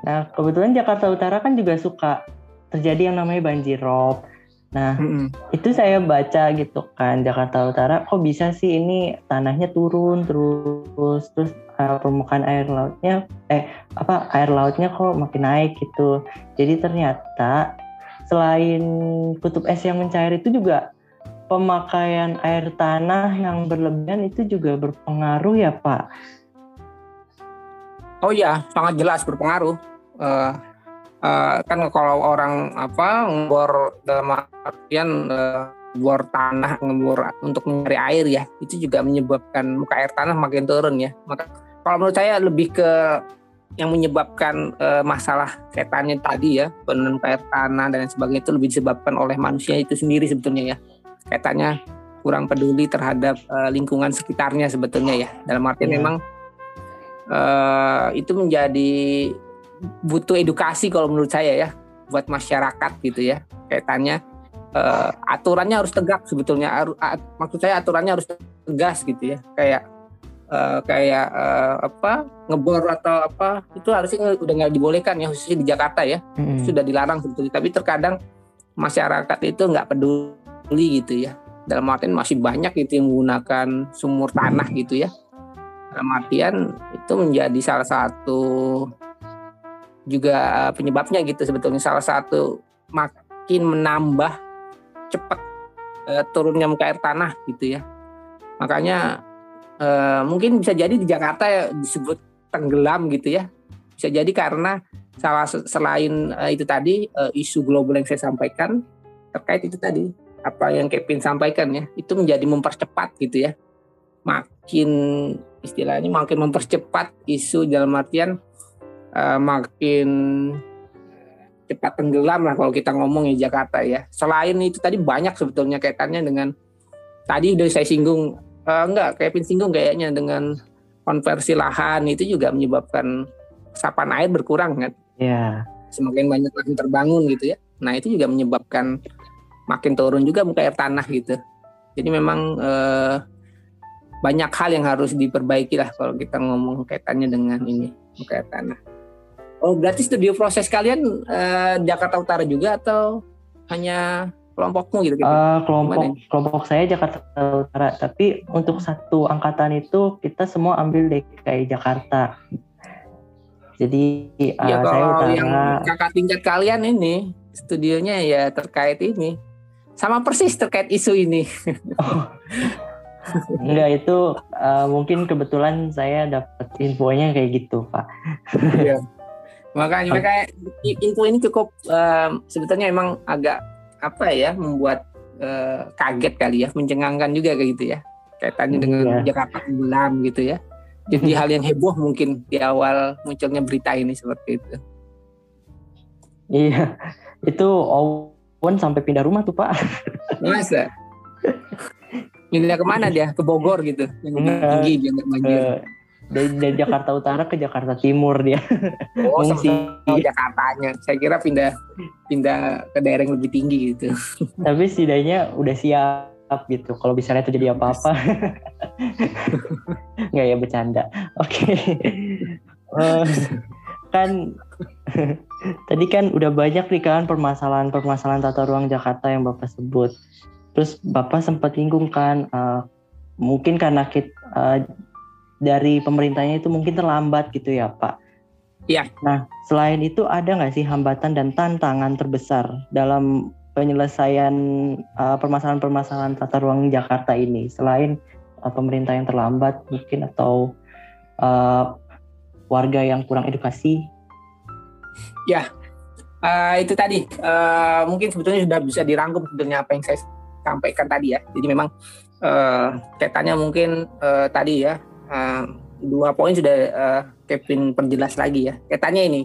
Nah kebetulan Jakarta Utara kan juga suka terjadi yang namanya banjir rob. Nah, mm -hmm. itu saya baca gitu kan Jakarta Utara kok bisa sih ini tanahnya turun terus terus uh, permukaan air lautnya eh apa air lautnya kok makin naik gitu. Jadi ternyata selain kutub es yang mencair itu juga pemakaian air tanah yang berlebihan itu juga berpengaruh ya Pak. Oh iya, sangat jelas berpengaruh. Uh, uh, kan kalau orang apa ngebor dalam artian uh, tanah ngebor untuk mencari air ya itu juga menyebabkan muka air tanah makin turun ya. Maka kalau menurut saya lebih ke yang menyebabkan uh, masalah setannya tadi ya penurunan air tanah dan sebagainya itu lebih disebabkan oleh manusia itu sendiri sebetulnya ya. Kaitannya kurang peduli terhadap uh, lingkungan sekitarnya sebetulnya ya. Dalam artian yeah. memang uh, itu menjadi butuh edukasi kalau menurut saya ya buat masyarakat gitu ya kaitannya uh, aturannya harus tegak sebetulnya uh, maksud saya aturannya harus tegas gitu ya kayak uh, kayak uh, apa ngebor atau apa itu harusnya udah nggak dibolehkan ya khususnya di Jakarta ya hmm. sudah dilarang sebetulnya tapi terkadang masyarakat itu nggak peduli gitu ya dalam artian masih banyak itu yang menggunakan sumur tanah gitu ya dalam artian itu menjadi salah satu juga penyebabnya gitu sebetulnya. Salah satu makin menambah cepat uh, turunnya muka air tanah gitu ya. Makanya uh, mungkin bisa jadi di Jakarta ya disebut tenggelam gitu ya. Bisa jadi karena salah selain uh, itu tadi uh, isu global yang saya sampaikan terkait itu tadi apa yang Kevin sampaikan ya itu menjadi mempercepat gitu ya. Makin istilahnya makin mempercepat isu dalam artian uh, makin cepat tenggelam lah kalau kita ngomong ya Jakarta ya. Selain itu tadi banyak sebetulnya kaitannya dengan tadi udah saya singgung uh, enggak kayak singgung kayaknya dengan konversi lahan itu juga menyebabkan sapan air berkurang kan. Iya. Semakin banyak lahan terbangun gitu ya. Nah, itu juga menyebabkan makin turun juga muka air tanah gitu. Jadi memang uh, banyak hal yang harus diperbaiki lah kalau kita ngomong kaitannya dengan ini muka air tanah. Oh, berarti studio proses kalian uh, Jakarta Utara juga atau hanya kelompokmu gitu? gitu? Uh, kelompok Gimana? kelompok saya Jakarta Utara, tapi untuk satu angkatan itu kita semua ambil DKI Jakarta. Jadi ya, uh, kalau saya utara. yang kakak tingkat kalian ini studionya ya terkait ini sama persis terkait isu ini. oh. Enggak itu uh, mungkin kebetulan saya dapat infonya kayak gitu pak. Iya. Makanya maka info ini cukup uh, sebetulnya emang agak apa ya membuat uh, kaget kali ya, mencengangkan juga kayak gitu ya. Kaitannya dengan iya. Jakarta tenggelam gitu ya. Jadi hal yang heboh mungkin di awal munculnya berita ini seperti itu. Iya, itu Owen sampai pindah rumah tuh Pak. Masa? Pindah ke mana dia? Ke Bogor gitu, yang tinggi nggak banjir dari, dari Jakarta Utara ke Jakarta Timur dia. Oh Mungsi. Jakartanya. Saya kira pindah pindah ke daerah yang lebih tinggi gitu. Tapi setidaknya udah siap gitu. Kalau misalnya terjadi apa-apa. nggak ya bercanda. Oke. Okay. uh, eh, kan tadi kan udah banyak nih kan permasalahan-permasalahan tata ruang Jakarta yang bapak sebut. Terus bapak sempat singgung kan uh, mungkin karena kita uh, dari pemerintahnya itu mungkin terlambat gitu ya Pak. Iya. Nah selain itu ada nggak sih hambatan dan tantangan terbesar dalam penyelesaian uh, permasalahan-permasalahan tata ruang Jakarta ini selain uh, pemerintah yang terlambat mungkin atau uh, warga yang kurang edukasi? Ya, uh, itu tadi uh, mungkin sebetulnya sudah bisa dirangkum sebetulnya apa yang saya sampaikan tadi ya. Jadi memang uh, kaitannya mungkin uh, tadi ya uh, dua poin sudah uh, Kevin perjelas lagi ya. Kaitannya ini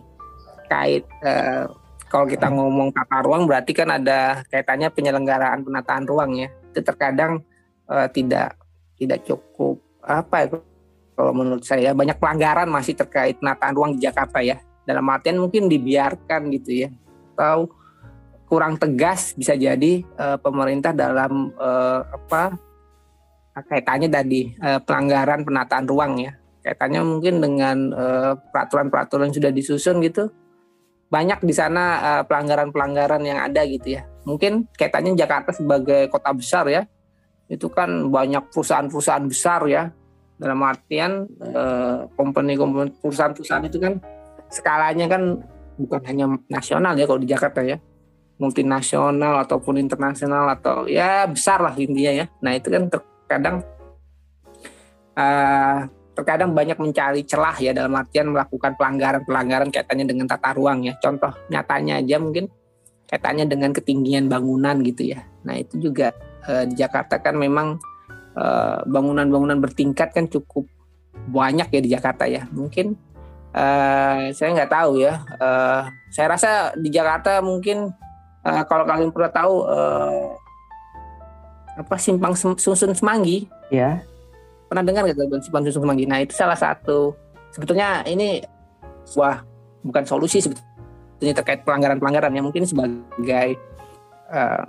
kait uh, kalau kita ngomong tata ruang berarti kan ada kaitannya penyelenggaraan penataan ruang ya. Itu terkadang uh, tidak tidak cukup apa ya kalau menurut saya banyak pelanggaran masih terkait penataan ruang di Jakarta ya. Dalam artian mungkin dibiarkan gitu ya. Atau kurang tegas bisa jadi uh, pemerintah dalam uh, apa kaitannya tadi uh, pelanggaran penataan ruang ya kaitannya mungkin dengan peraturan peraturan-peraturan yang sudah disusun gitu banyak di sana uh, pelanggaran-pelanggaran yang ada gitu ya. Mungkin kaitannya Jakarta sebagai kota besar ya, itu kan banyak perusahaan-perusahaan besar ya. Dalam artian uh, company-company perusahaan-perusahaan itu kan skalanya kan bukan hanya nasional ya kalau di Jakarta ya, multinasional ataupun internasional atau ya besar lah intinya ya. Nah itu kan terkadang uh, terkadang banyak mencari celah ya dalam artian melakukan pelanggaran-pelanggaran kaitannya dengan tata ruang ya. Contoh nyatanya aja mungkin kaitannya dengan ketinggian bangunan gitu ya. Nah itu juga eh, di Jakarta kan memang eh, bangunan-bangunan bertingkat kan cukup banyak ya di Jakarta ya. Mungkin eh, saya nggak tahu ya. Eh, saya rasa di Jakarta mungkin eh, kalau kalian pernah tahu eh, apa simpang susun semanggi? Ya pernah dengar nggak gangguan simpang susun semanggi? Nah itu salah satu. Sebetulnya ini wah bukan solusi sebetulnya terkait pelanggaran-pelanggaran yang mungkin sebagai uh,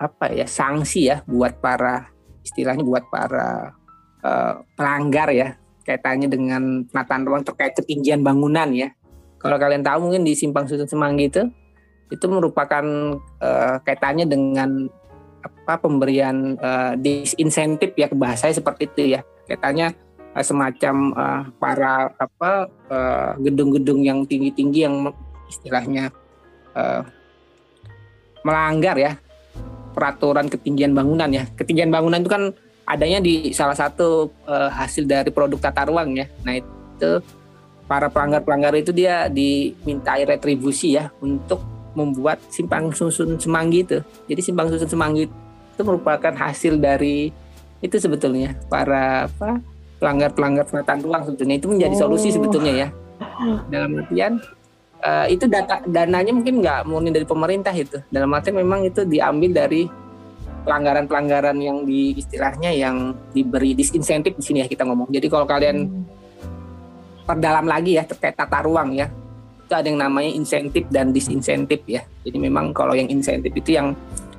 apa ya sanksi ya buat para istilahnya buat para uh, pelanggar ya. Kaitannya dengan penataan ruang terkait ketinggian bangunan ya. Kalau kalian tahu mungkin di simpang susun semanggi itu itu merupakan uh, kaitannya dengan apa pemberian uh, disinsentif ya ke bahasa seperti itu ya. Katanya uh, semacam uh, para apa gedung-gedung uh, yang tinggi-tinggi yang istilahnya uh, melanggar ya peraturan ketinggian bangunan ya. Ketinggian bangunan itu kan adanya di salah satu uh, hasil dari produk tata ruang ya. Nah itu para pelanggar-pelanggar itu dia dimintai retribusi ya untuk membuat simpang susun semanggi itu. Jadi simpang susun semanggi itu merupakan hasil dari itu sebetulnya para apa pelanggar-pelanggar penataan ruang sebetulnya itu menjadi oh. solusi sebetulnya ya. Dalam artian uh, itu data dananya mungkin nggak murni dari pemerintah itu. Dalam artian memang itu diambil dari pelanggaran-pelanggaran yang di istilahnya yang diberi disinsentif di sini ya kita ngomong. Jadi kalau kalian hmm. perdalam lagi ya terkait tata ruang ya itu ada yang namanya insentif dan disinsentif ya. Jadi memang kalau yang insentif itu yang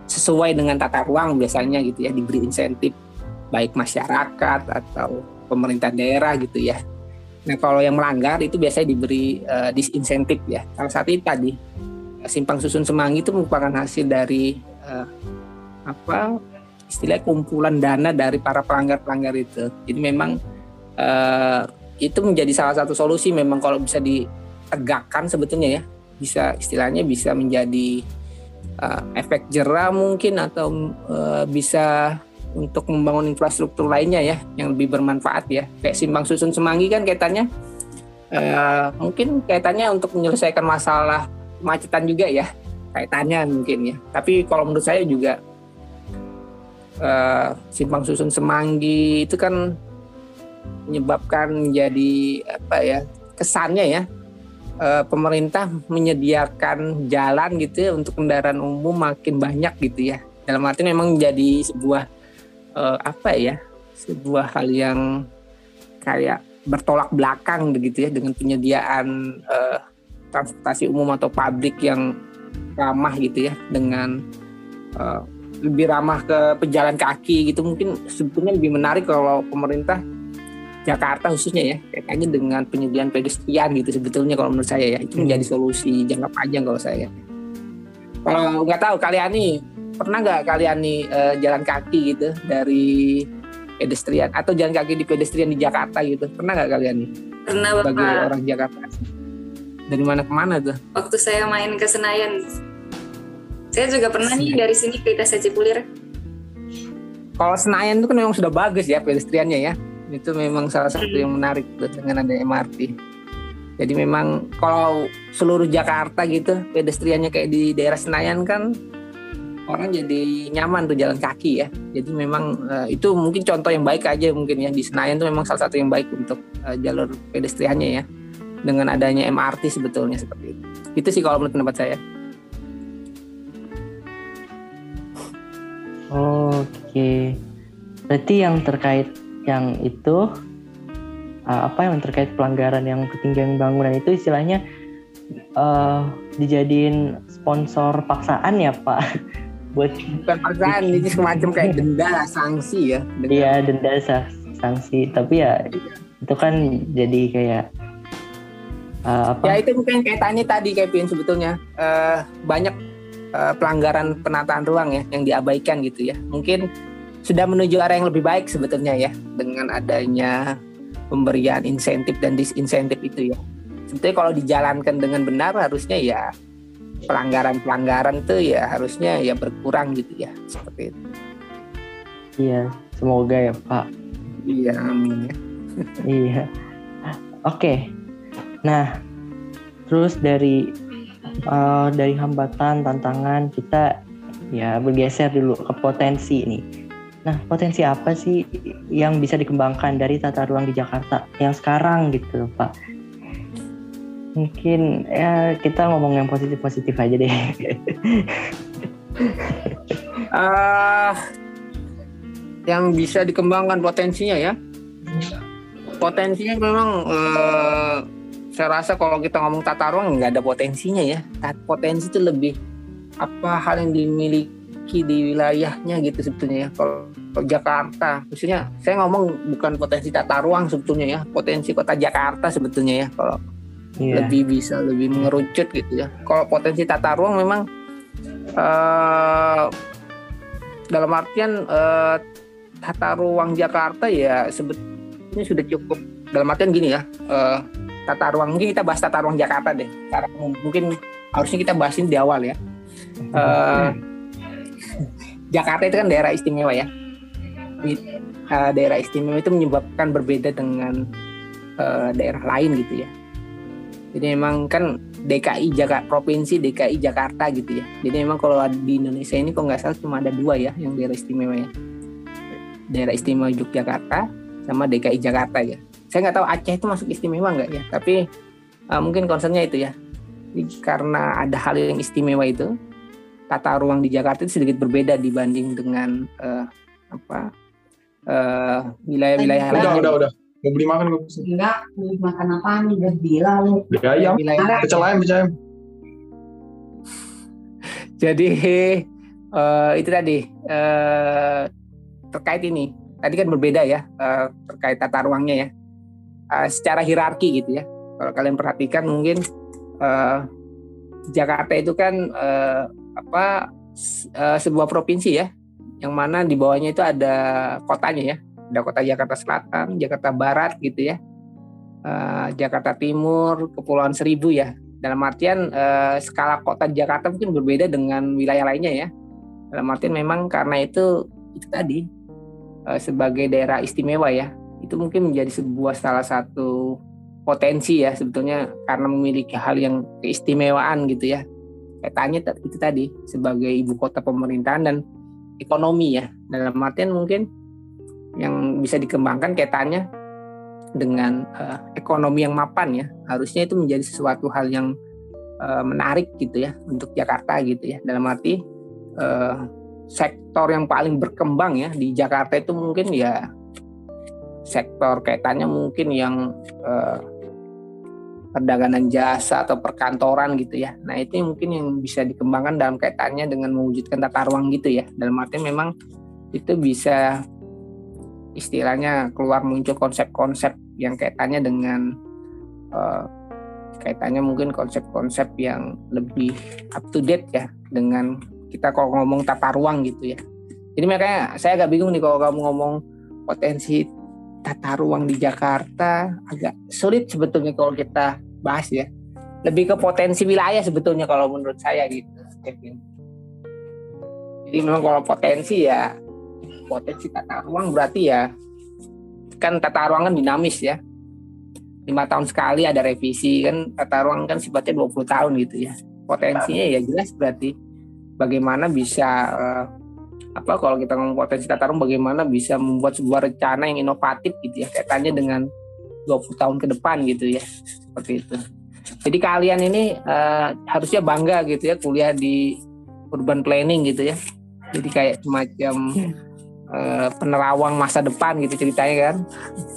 sesuai dengan tata ruang biasanya gitu ya diberi insentif baik masyarakat atau pemerintah daerah gitu ya. Nah kalau yang melanggar itu biasanya diberi uh, disinsentif ya. Salah satu itu tadi simpang susun semanggi itu merupakan hasil dari uh, apa istilah kumpulan dana dari para pelanggar-pelanggar itu. Jadi memang uh, itu menjadi salah satu solusi memang kalau bisa di tegakkan sebetulnya ya. Bisa istilahnya bisa menjadi uh, efek jerah mungkin atau uh, bisa untuk membangun infrastruktur lainnya ya yang lebih bermanfaat ya. Kayak simpang susun semanggi kan kaitannya. Uh, mungkin kaitannya untuk menyelesaikan masalah kemacetan juga ya. Kaitannya mungkin ya. Tapi kalau menurut saya juga uh, simpang susun semanggi itu kan menyebabkan menjadi apa ya kesannya ya uh, pemerintah menyediakan jalan gitu ya untuk kendaraan umum makin banyak gitu ya. Dalam arti memang menjadi sebuah uh, apa ya? Sebuah hal yang kayak bertolak belakang begitu ya dengan penyediaan uh, transportasi umum atau pabrik yang ramah gitu ya dengan uh, lebih ramah ke pejalan kaki gitu mungkin sebetulnya lebih menarik kalau pemerintah Jakarta khususnya ya kayaknya dengan penyediaan pedestrian gitu sebetulnya kalau menurut saya ya. Itu menjadi hmm. solusi jangka panjang kalau saya. Kalau nggak tahu kalian nih pernah nggak kalian nih uh, jalan kaki gitu dari pedestrian atau jalan kaki di pedestrian di Jakarta gitu? Pernah nggak kalian? Nih pernah Bapak. orang Jakarta. Dari mana ke mana tuh? Waktu saya main ke Senayan. Saya juga pernah nih dari sini ke Itasa Cipulir. Kalau Senayan itu kan memang sudah bagus ya pedestriannya ya itu memang salah satu yang menarik tuh dengan ada MRT jadi memang kalau seluruh Jakarta gitu pedestriannya kayak di daerah Senayan kan orang jadi nyaman tuh jalan kaki ya. Jadi memang uh, itu mungkin contoh yang baik aja mungkin ya. Di Senayan tuh memang salah satu yang baik untuk uh, jalur pedestriannya ya. Dengan adanya MRT sebetulnya seperti itu. Itu sih kalau menurut pendapat saya. Oke, berarti yang terkait yang itu uh, apa yang terkait pelanggaran yang ketinggian bangunan itu istilahnya uh, dijadiin sponsor paksaan ya Pak buat bukan paksaan ini semacam kayak denda sanksi ya iya denda sanksi tapi ya itu kan jadi kayak uh, apa? Ya itu mungkin kaitannya tadi Kevin sebetulnya uh, banyak uh, pelanggaran penataan ruang ya yang diabaikan gitu ya. Mungkin sudah menuju arah yang lebih baik sebetulnya ya dengan adanya pemberian insentif dan disinsentif itu ya. Sebetulnya kalau dijalankan dengan benar harusnya ya pelanggaran-pelanggaran itu ya harusnya ya berkurang gitu ya seperti itu. Iya, semoga ya Pak. Iya, amin ya. iya. Oke. Nah, terus dari uh, dari hambatan, tantangan kita ya bergeser dulu ke potensi nih. Nah, potensi apa sih yang bisa dikembangkan dari tata ruang di Jakarta yang sekarang gitu, Pak? Mungkin ya kita ngomong yang positif-positif aja deh. uh, yang bisa dikembangkan potensinya ya. Potensinya memang uh, saya rasa kalau kita ngomong tata ruang nggak ada potensinya ya. Potensi itu lebih apa hal yang dimiliki di wilayahnya gitu sebetulnya ya. Kalau, kalau Jakarta, khususnya saya ngomong bukan potensi tata ruang sebetulnya ya, potensi kota Jakarta sebetulnya ya. Kalau yeah. lebih bisa lebih mengerucut gitu ya. Kalau potensi tata ruang memang uh, dalam artian uh, tata ruang Jakarta ya sebetulnya sudah cukup dalam artian gini ya. Uh, tata ruang mungkin kita bahas tata ruang Jakarta deh. Karena mungkin harusnya kita bahasin di awal ya. Uh, Jakarta itu kan daerah istimewa ya. Uh, daerah istimewa itu menyebabkan berbeda dengan uh, daerah lain gitu ya. Jadi memang kan DKI Jakarta provinsi DKI Jakarta gitu ya. Jadi memang kalau di Indonesia ini kok nggak salah cuma ada dua ya yang daerah istimewa ya. Daerah istimewa Yogyakarta sama DKI Jakarta ya. Saya nggak tahu Aceh itu masuk istimewa nggak ya. Tapi uh, mungkin concernnya itu ya. Jadi, karena ada hal yang istimewa itu, tata ruang di Jakarta itu sedikit berbeda dibanding dengan uh, apa wilayah-wilayah uh, lain. Udah, udah, udah. Mau beli makan gak bisa? Enggak, beli makan apa nih? Udah bilang. Beli ayam, pecel ayam, pecel ayam. Jadi uh, itu tadi uh, terkait ini. Tadi kan berbeda ya uh, terkait tata ruangnya ya. Uh, secara hierarki gitu ya. Kalau kalian perhatikan mungkin uh, Jakarta itu kan uh, apa uh, sebuah provinsi ya, yang mana di bawahnya itu ada kotanya ya ada kota Jakarta Selatan, Jakarta Barat gitu ya, uh, Jakarta Timur, Kepulauan Seribu ya. Dalam artian uh, skala kota Jakarta mungkin berbeda dengan wilayah lainnya ya. Dalam artian memang karena itu itu tadi uh, sebagai daerah istimewa ya, itu mungkin menjadi sebuah salah satu potensi ya sebetulnya karena memiliki hal yang keistimewaan gitu ya. Kaitannya itu tadi sebagai ibu kota pemerintahan dan ekonomi ya. Dalam artian mungkin yang bisa dikembangkan kaitannya dengan uh, ekonomi yang mapan ya harusnya itu menjadi sesuatu hal yang uh, menarik gitu ya untuk Jakarta gitu ya dalam arti uh, sektor yang paling berkembang ya di Jakarta itu mungkin ya sektor kaitannya mungkin yang uh, perdagangan jasa atau perkantoran gitu ya. Nah itu mungkin yang bisa dikembangkan dalam kaitannya dengan mewujudkan tata ruang gitu ya. Dalam arti memang itu bisa istilahnya keluar muncul konsep-konsep yang kaitannya dengan uh, kaitannya mungkin konsep-konsep yang lebih up to date ya dengan kita kalau ngomong tata ruang gitu ya. Jadi makanya saya agak bingung nih kalau kamu ngomong potensi tata ruang di Jakarta agak sulit sebetulnya kalau kita bahas ya. Lebih ke potensi wilayah sebetulnya kalau menurut saya gitu, Kevin. Jadi memang kalau potensi ya potensi tata ruang berarti ya kan tata ruang kan dinamis ya lima tahun sekali ada revisi kan tata ruang kan sifatnya 20 tahun gitu ya potensinya ya jelas berarti bagaimana bisa uh, apa kalau kita ngomong potensi tata ruang bagaimana bisa membuat sebuah rencana yang inovatif gitu ya kaitannya dengan 20 tahun ke depan gitu ya seperti itu. Jadi kalian ini uh, harusnya bangga gitu ya kuliah di urban planning gitu ya. Jadi kayak semacam uh, penerawang masa depan gitu ceritanya kan.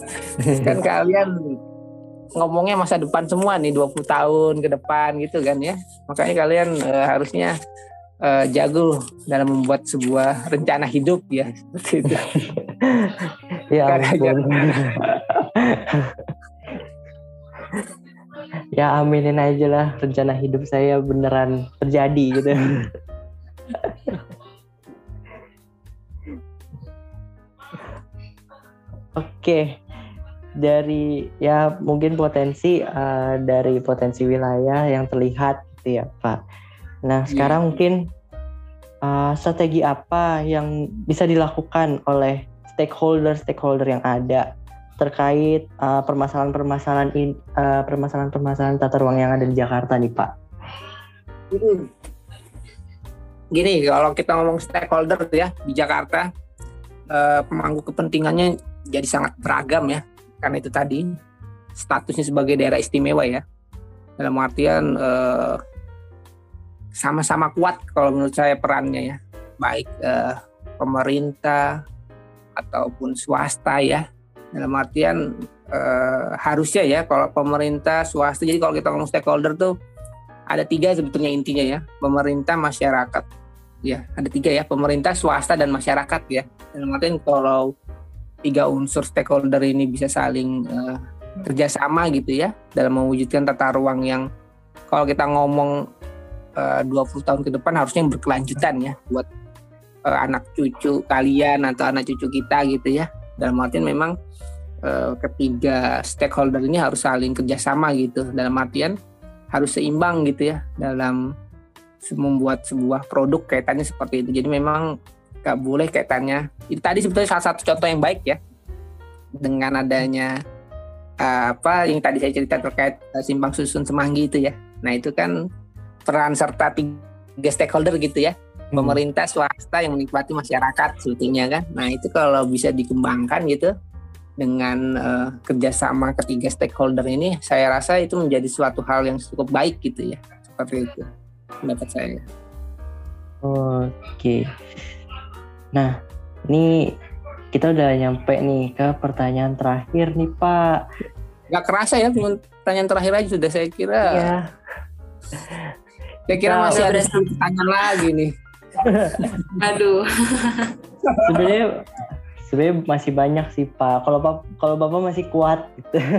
Kan kalian ngomongnya masa depan semua nih 20 tahun ke depan gitu kan ya. Makanya kalian uh, harusnya uh, jago dalam membuat sebuah rencana hidup ya. Seperti itu. Ya ya ya aminin aja lah rencana hidup saya beneran terjadi gitu. Oke, dari ya mungkin potensi uh, dari potensi wilayah yang terlihat gitu ya Pak. Nah sekarang mungkin uh, strategi apa yang bisa dilakukan oleh stakeholder-stakeholder yang ada terkait uh, permasalahan-permasalahan uh, permasalahan-permasalahan tata ruang yang ada di Jakarta nih Pak. Gini, kalau kita ngomong stakeholder ya di Jakarta, uh, pemangku kepentingannya jadi sangat beragam ya, karena itu tadi statusnya sebagai daerah istimewa ya. Dalam artian uh, sama-sama kuat kalau menurut saya perannya ya, baik uh, pemerintah ataupun swasta ya. Dalam artian uh, harusnya ya kalau pemerintah swasta jadi kalau kita ngomong stakeholder tuh ada tiga sebetulnya intinya ya. Pemerintah masyarakat. Ya ada tiga ya. Pemerintah swasta dan masyarakat ya. Dalam artian kalau tiga unsur stakeholder ini bisa saling uh, kerjasama gitu ya dalam mewujudkan tata ruang yang kalau kita ngomong eh, uh, 20 tahun ke depan harusnya berkelanjutan ya buat uh, anak cucu kalian atau anak cucu kita gitu ya. Dalam artian memang uh, ketiga stakeholder ini harus saling kerjasama gitu. Dalam artian harus seimbang gitu ya dalam membuat sebuah produk kaitannya seperti itu. Jadi memang nggak boleh kaitannya. Itu tadi sebetulnya salah satu contoh yang baik ya. Dengan adanya apa yang tadi saya cerita terkait uh, simpang susun semanggi itu ya. Nah itu kan peran serta tiga stakeholder gitu ya pemerintah swasta yang menikmati masyarakat sebetulnya kan nah itu kalau bisa dikembangkan gitu dengan uh, kerjasama ketiga stakeholder ini, saya rasa itu menjadi suatu hal yang cukup baik gitu ya, seperti itu pendapat saya. Oke, nah ini kita udah nyampe nih ke pertanyaan terakhir nih Pak. Gak kerasa ya, pertanyaan terakhir aja sudah saya kira. Iya. Saya kira nah, masih ada pertanyaan lagi nih. Aduh. Sebenarnya sebenarnya masih banyak sih pak. Kalau pak kalau bapak masih kuat gitu.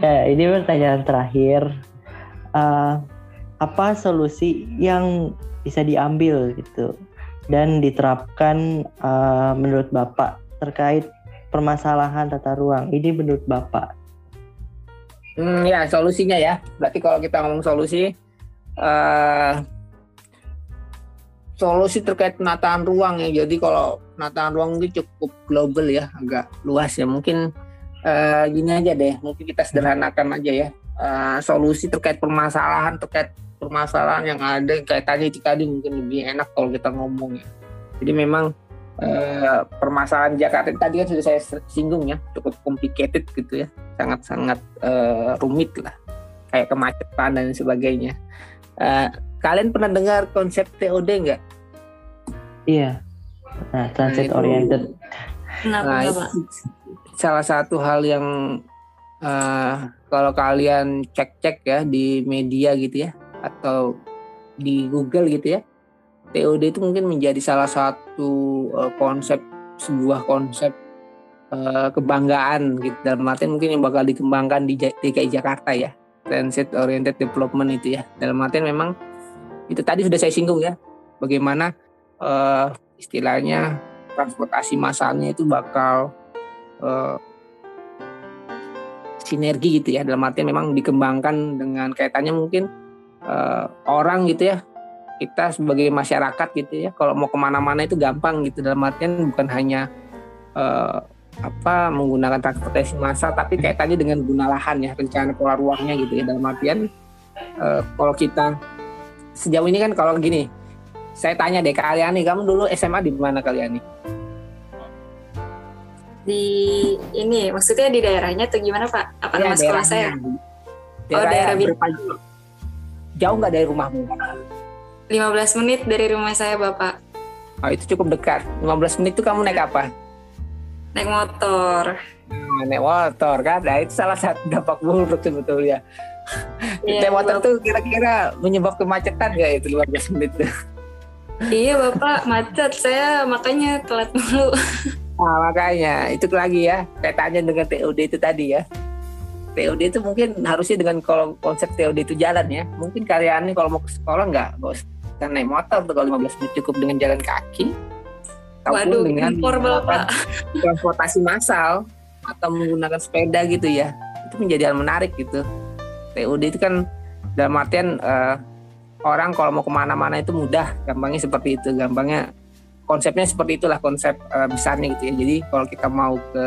Ya ini pertanyaan terakhir. Uh, apa solusi yang bisa diambil gitu dan diterapkan uh, menurut bapak terkait permasalahan tata ruang? Ini menurut bapak hmm, ya solusinya ya berarti kalau kita ngomong solusi uh, solusi terkait penataan ruang ya. Jadi kalau penataan ruang itu cukup global ya, agak luas ya. Mungkin uh, gini aja deh, mungkin kita sederhanakan aja ya. Uh, solusi terkait permasalahan terkait permasalahan yang ada kaitannya itu tadi mungkin lebih enak kalau kita ngomong ya. Jadi memang uh, permasalahan Jakarta tadi kan sudah saya singgung ya, cukup complicated gitu ya, sangat-sangat uh, rumit lah, kayak kemacetan dan sebagainya. Uh, Kalian pernah dengar konsep TOD nggak? Iya. Nah, transit nah, oriented. Kenapa, nah, itu salah satu hal yang uh, kalau kalian cek-cek ya di media gitu ya atau di Google gitu ya. TOD itu mungkin menjadi salah satu uh, konsep sebuah konsep uh, kebanggaan gitu. Dalam artian mungkin yang bakal dikembangkan di DKI Jakarta ya. Transit oriented development itu ya. Dalam artian memang itu tadi sudah saya singgung ya. Bagaimana uh, istilahnya transportasi masalnya itu bakal uh, sinergi gitu ya. Dalam artian memang dikembangkan dengan kaitannya mungkin uh, orang gitu ya kita sebagai masyarakat gitu ya kalau mau ke mana-mana itu gampang gitu dalam artian bukan hanya uh, apa menggunakan transportasi massal tapi kaitannya dengan guna lahan ya rencana pola ruangnya gitu ya dalam artian uh, kalau kita sejauh ini kan kalau gini, saya tanya deh kalian nih, kamu dulu SMA di mana kalian nih? Di ini, maksudnya di daerahnya atau gimana Pak? Apa ya, nama sekolah saya? Daerah oh daerah berapa, Jauh nggak dari rumahmu? 15 menit dari rumah saya Bapak. Oh itu cukup dekat. 15 menit itu kamu naik apa? Naik motor. Nah, naik motor kan? Nah itu salah satu dampak buruk sebetulnya. Iya, motor tuh kira-kira menyebab kemacetan gak itu 15 menit tuh? Iya bapak macet saya makanya telat dulu. Nah, makanya itu lagi ya kaitannya dengan TOD itu tadi ya. TOD itu mungkin harusnya dengan kalau konsep TOD itu jalan ya. Mungkin nih kalau mau ke sekolah nggak nggak usah naik motor tuh kalau 15 menit cukup dengan jalan kaki. Ataupun Waduh, dengan menggunakan bapak. transportasi massal atau menggunakan sepeda gitu ya. Itu menjadi hal menarik gitu. TOD itu kan dalam artian eh, orang kalau mau ke mana-mana itu mudah, gampangnya seperti itu, gampangnya konsepnya seperti itulah konsep eh, besarnya gitu ya. Jadi kalau kita mau ke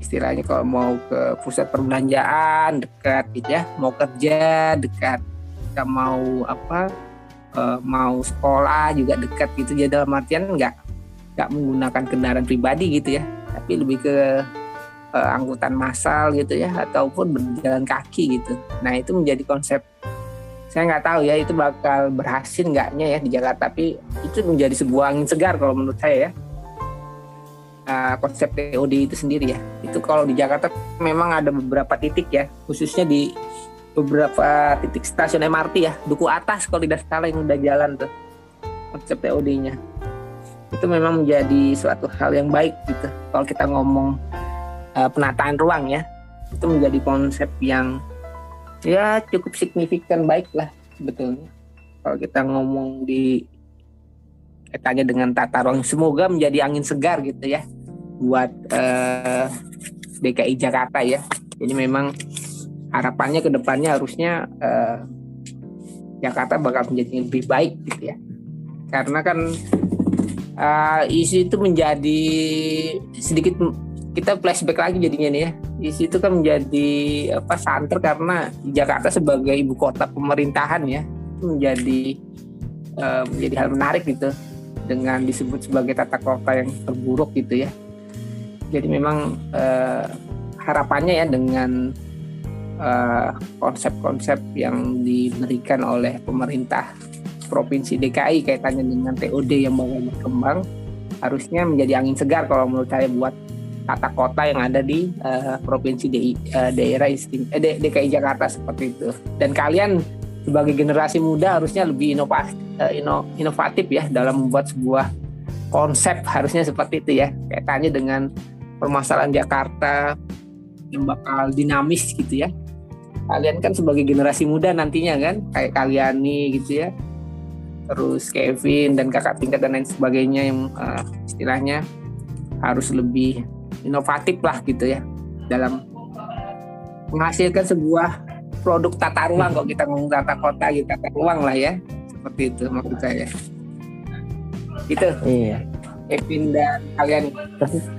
istilahnya kalau mau ke pusat perbelanjaan dekat gitu ya, mau kerja dekat, kita mau apa eh, mau sekolah juga dekat gitu. Jadi dalam artian nggak nggak menggunakan kendaraan pribadi gitu ya, tapi lebih ke eh, angkutan massal gitu ya, ataupun berjalan kaki gitu. Nah itu menjadi konsep saya nggak tahu ya itu bakal berhasil nggaknya ya di Jakarta tapi itu menjadi sebuah angin segar kalau menurut saya ya Uh, konsep TOD itu sendiri ya itu kalau di Jakarta memang ada beberapa titik ya khususnya di beberapa titik stasiun MRT ya. Duku atas kalau tidak salah yang udah jalan tuh konsep TOD-nya itu memang menjadi suatu hal yang baik gitu. Kalau kita ngomong uh, penataan ruang ya itu menjadi konsep yang ya cukup signifikan baik lah sebetulnya. Kalau kita ngomong di kaitannya dengan tata ruang semoga menjadi angin segar gitu ya buat eh, DKI Jakarta ya. Jadi memang harapannya ke depannya harusnya eh, Jakarta bakal menjadi lebih baik gitu ya. Karena kan eh, isu itu menjadi sedikit kita flashback lagi jadinya nih ya. Isu itu kan menjadi apa santer karena Jakarta sebagai ibu kota pemerintahan ya menjadi eh, menjadi hal menarik gitu. Dengan disebut sebagai tata kota yang terburuk gitu ya. Jadi memang eh, harapannya ya dengan eh, konsep-konsep yang diberikan oleh pemerintah provinsi DKI kaitannya dengan TOD yang bakal berkembang harusnya menjadi angin segar kalau menurut saya buat tata kota yang ada di eh, provinsi DI, eh, daerah istim, eh, DKI Jakarta seperti itu. Dan kalian sebagai generasi muda harusnya lebih inovasi, eh, ino- inovatif ya dalam membuat sebuah konsep harusnya seperti itu ya. Kaitannya dengan permasalahan Jakarta yang bakal dinamis gitu ya. Kalian kan sebagai generasi muda nantinya kan kayak kalian nih gitu ya. Terus Kevin dan kakak tingkat dan lain sebagainya yang eh, istilahnya harus lebih inovatif lah gitu ya. Dalam menghasilkan sebuah produk tata ruang kalau kita ngomong tata kota gitu tata ruang lah ya. Seperti itu maksud saya. Itu Iya. Kevin dan kalian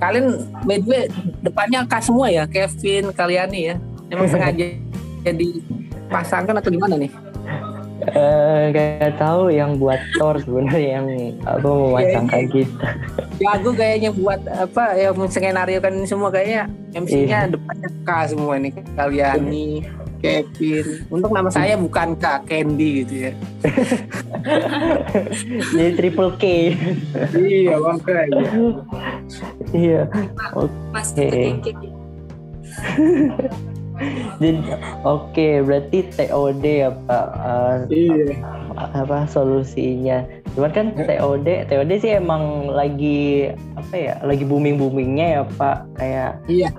kalian by the way depannya angka semua ya Kevin kalian nih ya. Emang sengaja jadi pasangkan atau gimana nih Eh, gak tahu yang buat Thor sebenarnya yang apa memasangkan kita. jago kayaknya buat apa ya skenario kan ini semua kayaknya MC-nya Iya. depannya K semua nih kalian nih Kevin untuk nama saya bukan K Candy gitu ya Jadi triple K. iya makanya iya. Oke. Keke. Jadi oke berarti TOD ya Pak Eh, iya apa solusinya. Cuman kan TOD TOD sih emang lagi apa ya lagi booming boomingnya ya Pak kayak Iya.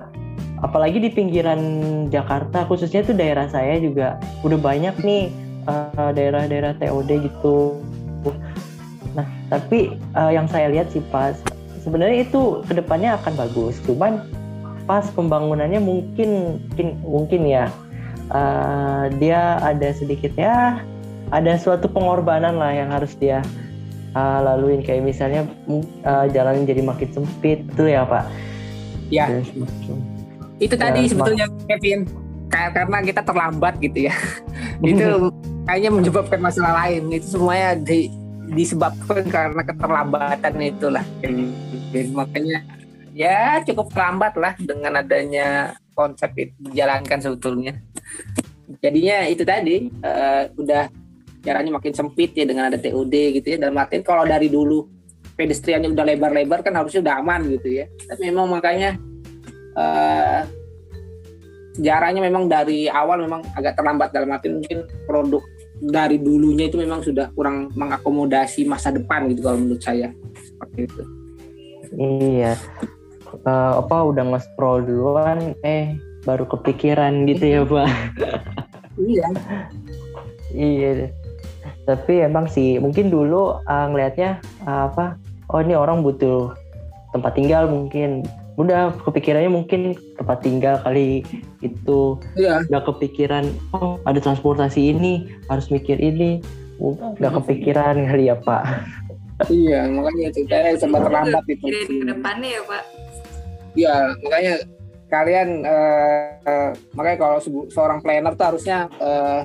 apalagi di pinggiran Jakarta khususnya tuh daerah saya juga udah banyak nih eh, daerah-daerah TOD gitu. Nah tapi eh, yang saya lihat sih pas sebenarnya itu ke depannya akan bagus. Cuman pas pembangunannya mungkin mungkin, mungkin ya eh, dia ada sedikit ya ada suatu pengorbanan lah yang harus dia eh, laluin kayak misalnya eh, jalan jadi makin sempit betul ya Pak? Ya. Dan semacam. itu tadi Ya, sebetulnya Kevin Kayak karena kita terlambat gitu ya itu kayaknya menyebabkan masalah lain itu semuanya di, disebabkan karena keterlambatan itulah Kevin. makanya ya cukup terlambat lah dengan adanya konsep itu dijalankan sebetulnya. Jadinya itu tadi eh, udah jalannya makin sempit ya dengan ada TOD gitu ya. Dalam artian kalau dari dulu pedestriannya udah lebar-lebar kan harusnya udah aman gitu ya. Tapi memang makanya eh sejarahnya memang dari awal memang agak terlambat. Dalam arti mungkin produk dari dulunya itu memang sudah kurang mengakomodasi masa depan gitu kalau menurut saya. Seperti itu. Iya. Eh, apa udah nge-scroll duluan eh baru kepikiran gitu ya, Pak. Iya. Iya. Tapi emang sih mungkin dulu uh, ngelihatnya uh, apa? Oh ini orang butuh tempat tinggal mungkin. Udah kepikirannya mungkin tempat tinggal kali itu. Iya. Udah kepikiran oh ada transportasi ini harus mikir ini. Udah kepikiran kali ya Pak. Iya, makanya itu kayak sempat terlambat itu. Pikirin ke depannya ya Pak. Iya, makanya kalian eh, makanya kalau seorang planner tuh harusnya eh,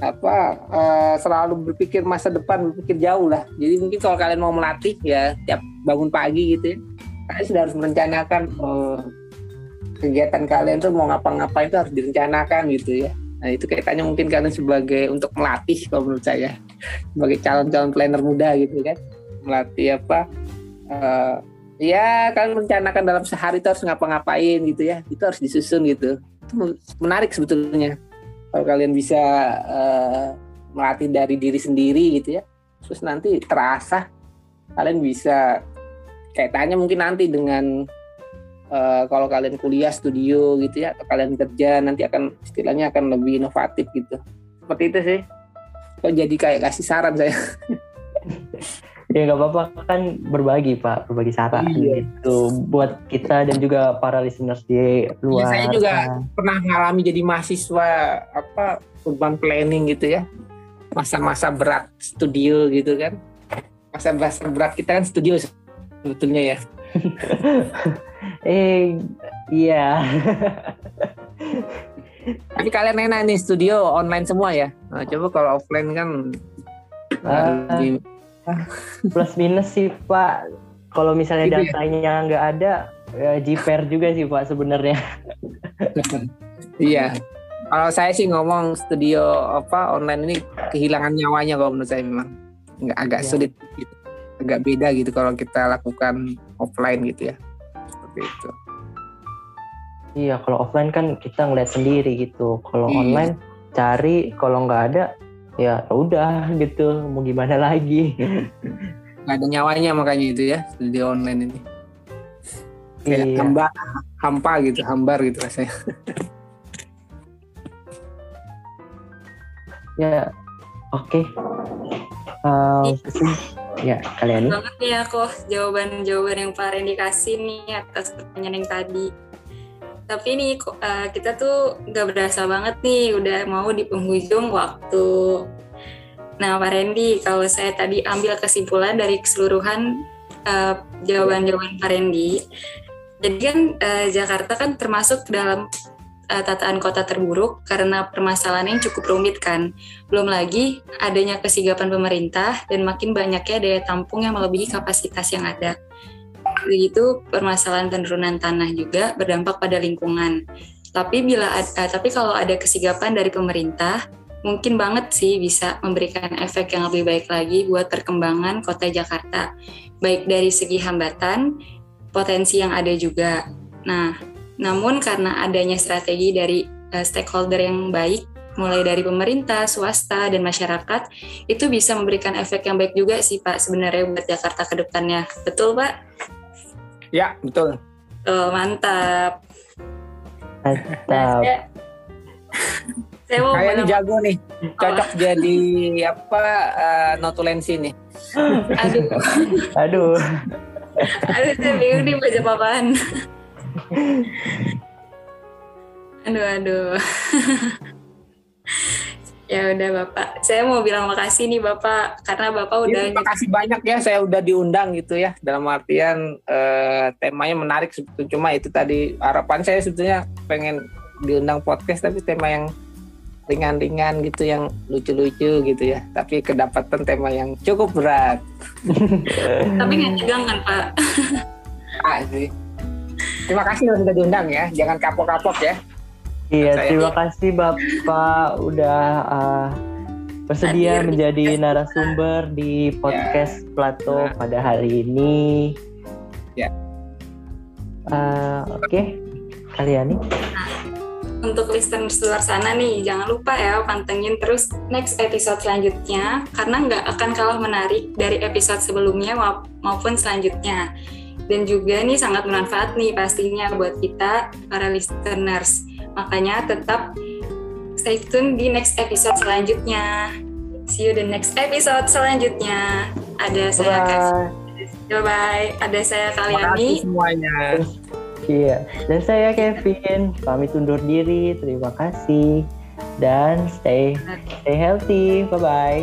apa eh, selalu berpikir masa depan, berpikir jauh lah. Jadi mungkin kalau kalian mau melatih ya tiap bangun pagi gitu ya, kalian sudah harus merencanakan eh, kegiatan kalian tuh mau ngapa-ngapain itu harus direncanakan gitu ya. Nah itu kaitannya mungkin kalian sebagai untuk melatih kalau menurut saya sebagai calon-calon planner muda gitu kan melatih apa eh, ya kalian merencanakan dalam sehari itu harus ngapa-ngapain gitu ya. Itu harus disusun gitu. Itu menarik sebetulnya. Kalau kalian bisa eh, melatih dari diri sendiri gitu ya. Terus nanti terasa kalian bisa kaitannya mungkin nanti dengan eh, kalau kalian kuliah studio gitu ya atau kalian kerja nanti akan istilahnya akan lebih inovatif gitu. Seperti itu sih. Kok jadi kayak kasih saran saya Ya nggak apa-apa kan berbagi Pak, berbagi saran Iya. gitu buat kita dan juga para listeners di luar. Iya, saya juga sana. pernah mengalami jadi mahasiswa apa urban planning gitu ya masa-masa berat studio gitu kan masa-masa berat kita kan studio sebetulnya ya Eh iya. tapi kalian enak nih studio online semua ya nah, coba kalau offline kan Ah. lebih Plus minus sih Pak. Kalau misalnya Gitu ya? datanya nggak ada, ya jiper juga sih Pak sebenarnya. iya kalau saya sih ngomong studio apa online ini kehilangan nyawanya kalau menurut saya memang nggak agak Iya. sulit gitu. agak beda gitu kalau kita lakukan offline gitu ya seperti itu Iya, kalau offline kan kita ngeliat sendiri gitu. Kalau Iya. online cari, kalau nggak ada ya udah gitu. Mau gimana lagi? nggak ada nyawanya makanya itu ya studio online ini kayak Iya. hamba hampa gitu hambar gitu rasanya Ya, oke. Eh, kesim- ya kalian banget ya kok jawaban-jawaban yang Pak Randy kasih nih atas pertanyaan yang tadi. Tapi kok eh, kita tuh nggak berasa banget nih udah mau di penghujung waktu. Nah Pak Randy, kalau saya tadi ambil kesimpulan dari keseluruhan eh, jawaban-jawaban Pak Randy, jadi kan eh, Jakarta kan termasuk dalam eh, tataan kota terburuk karena permasalahan yang cukup rumit kan. Belum lagi adanya kesigapan pemerintah dan makin banyaknya daya tampung yang melebihi kapasitas yang ada. Begitu permasalahan penurunan tanah juga berdampak pada lingkungan. Tapi bila ada, tapi kalau ada kesigapan dari pemerintah, mungkin banget sih bisa memberikan efek yang lebih baik lagi buat perkembangan kota Jakarta. Baik dari segi hambatan, potensi yang ada juga. Nah, namun karena adanya strategi dari eh, stakeholder yang baik, mulai dari pemerintah, swasta, dan masyarakat, itu bisa memberikan efek yang baik juga sih Pak sebenarnya buat Jakarta ke depannya. Betul Pak? Ya betul Oh, mantap. Nah, Mantap. saya, saya mau kayak jago nih cocok jadi apa eh, notulensi nih aduh, Aduh. aduh saya bingung nih baca apaan. aduh, aduh. Ya udah Bapak, saya mau bilang makasih nih Bapak karena Bapak udah Terima kasih banyak ya saya udah diundang gitu ya. Dalam artian eh, temanya menarik sebetulnya. Cuma itu tadi harapan saya sebetulnya pengen diundang podcast tapi tema yang ringan-ringan gitu yang lucu-lucu gitu ya. Tapi kedapatan tema yang cukup berat. Tapi nggak tegang kan Pak? ah, sih. terima kasih sudah diundang ya. Jangan kapok-kapok ya Iya, terima kasih Bapak udah uh, bersedia Hadir di menjadi narasumber di podcast Plato Nah. pada hari ini. Ya. Uh, Oke, kalian nih. untuk listeners luar sana nih, jangan lupa ya pantengin terus next episode selanjutnya karena nggak akan kalah menarik dari episode sebelumnya mau- maupun selanjutnya. dan juga nih sangat bermanfaat nih pastinya buat kita para listeners. Makanya tetap stay tune di next episode selanjutnya. See you the next episode selanjutnya. Ada saya Bye. Bye bye. Ada saya Terima kasih Kaliani. semuanya. Iya, dan saya Kevin, pamit undur diri. Terima kasih dan stay stay healthy. Bye bye.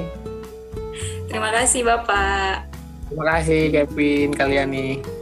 Terima kasih Bapak. Terima kasih Kevin kalian nih.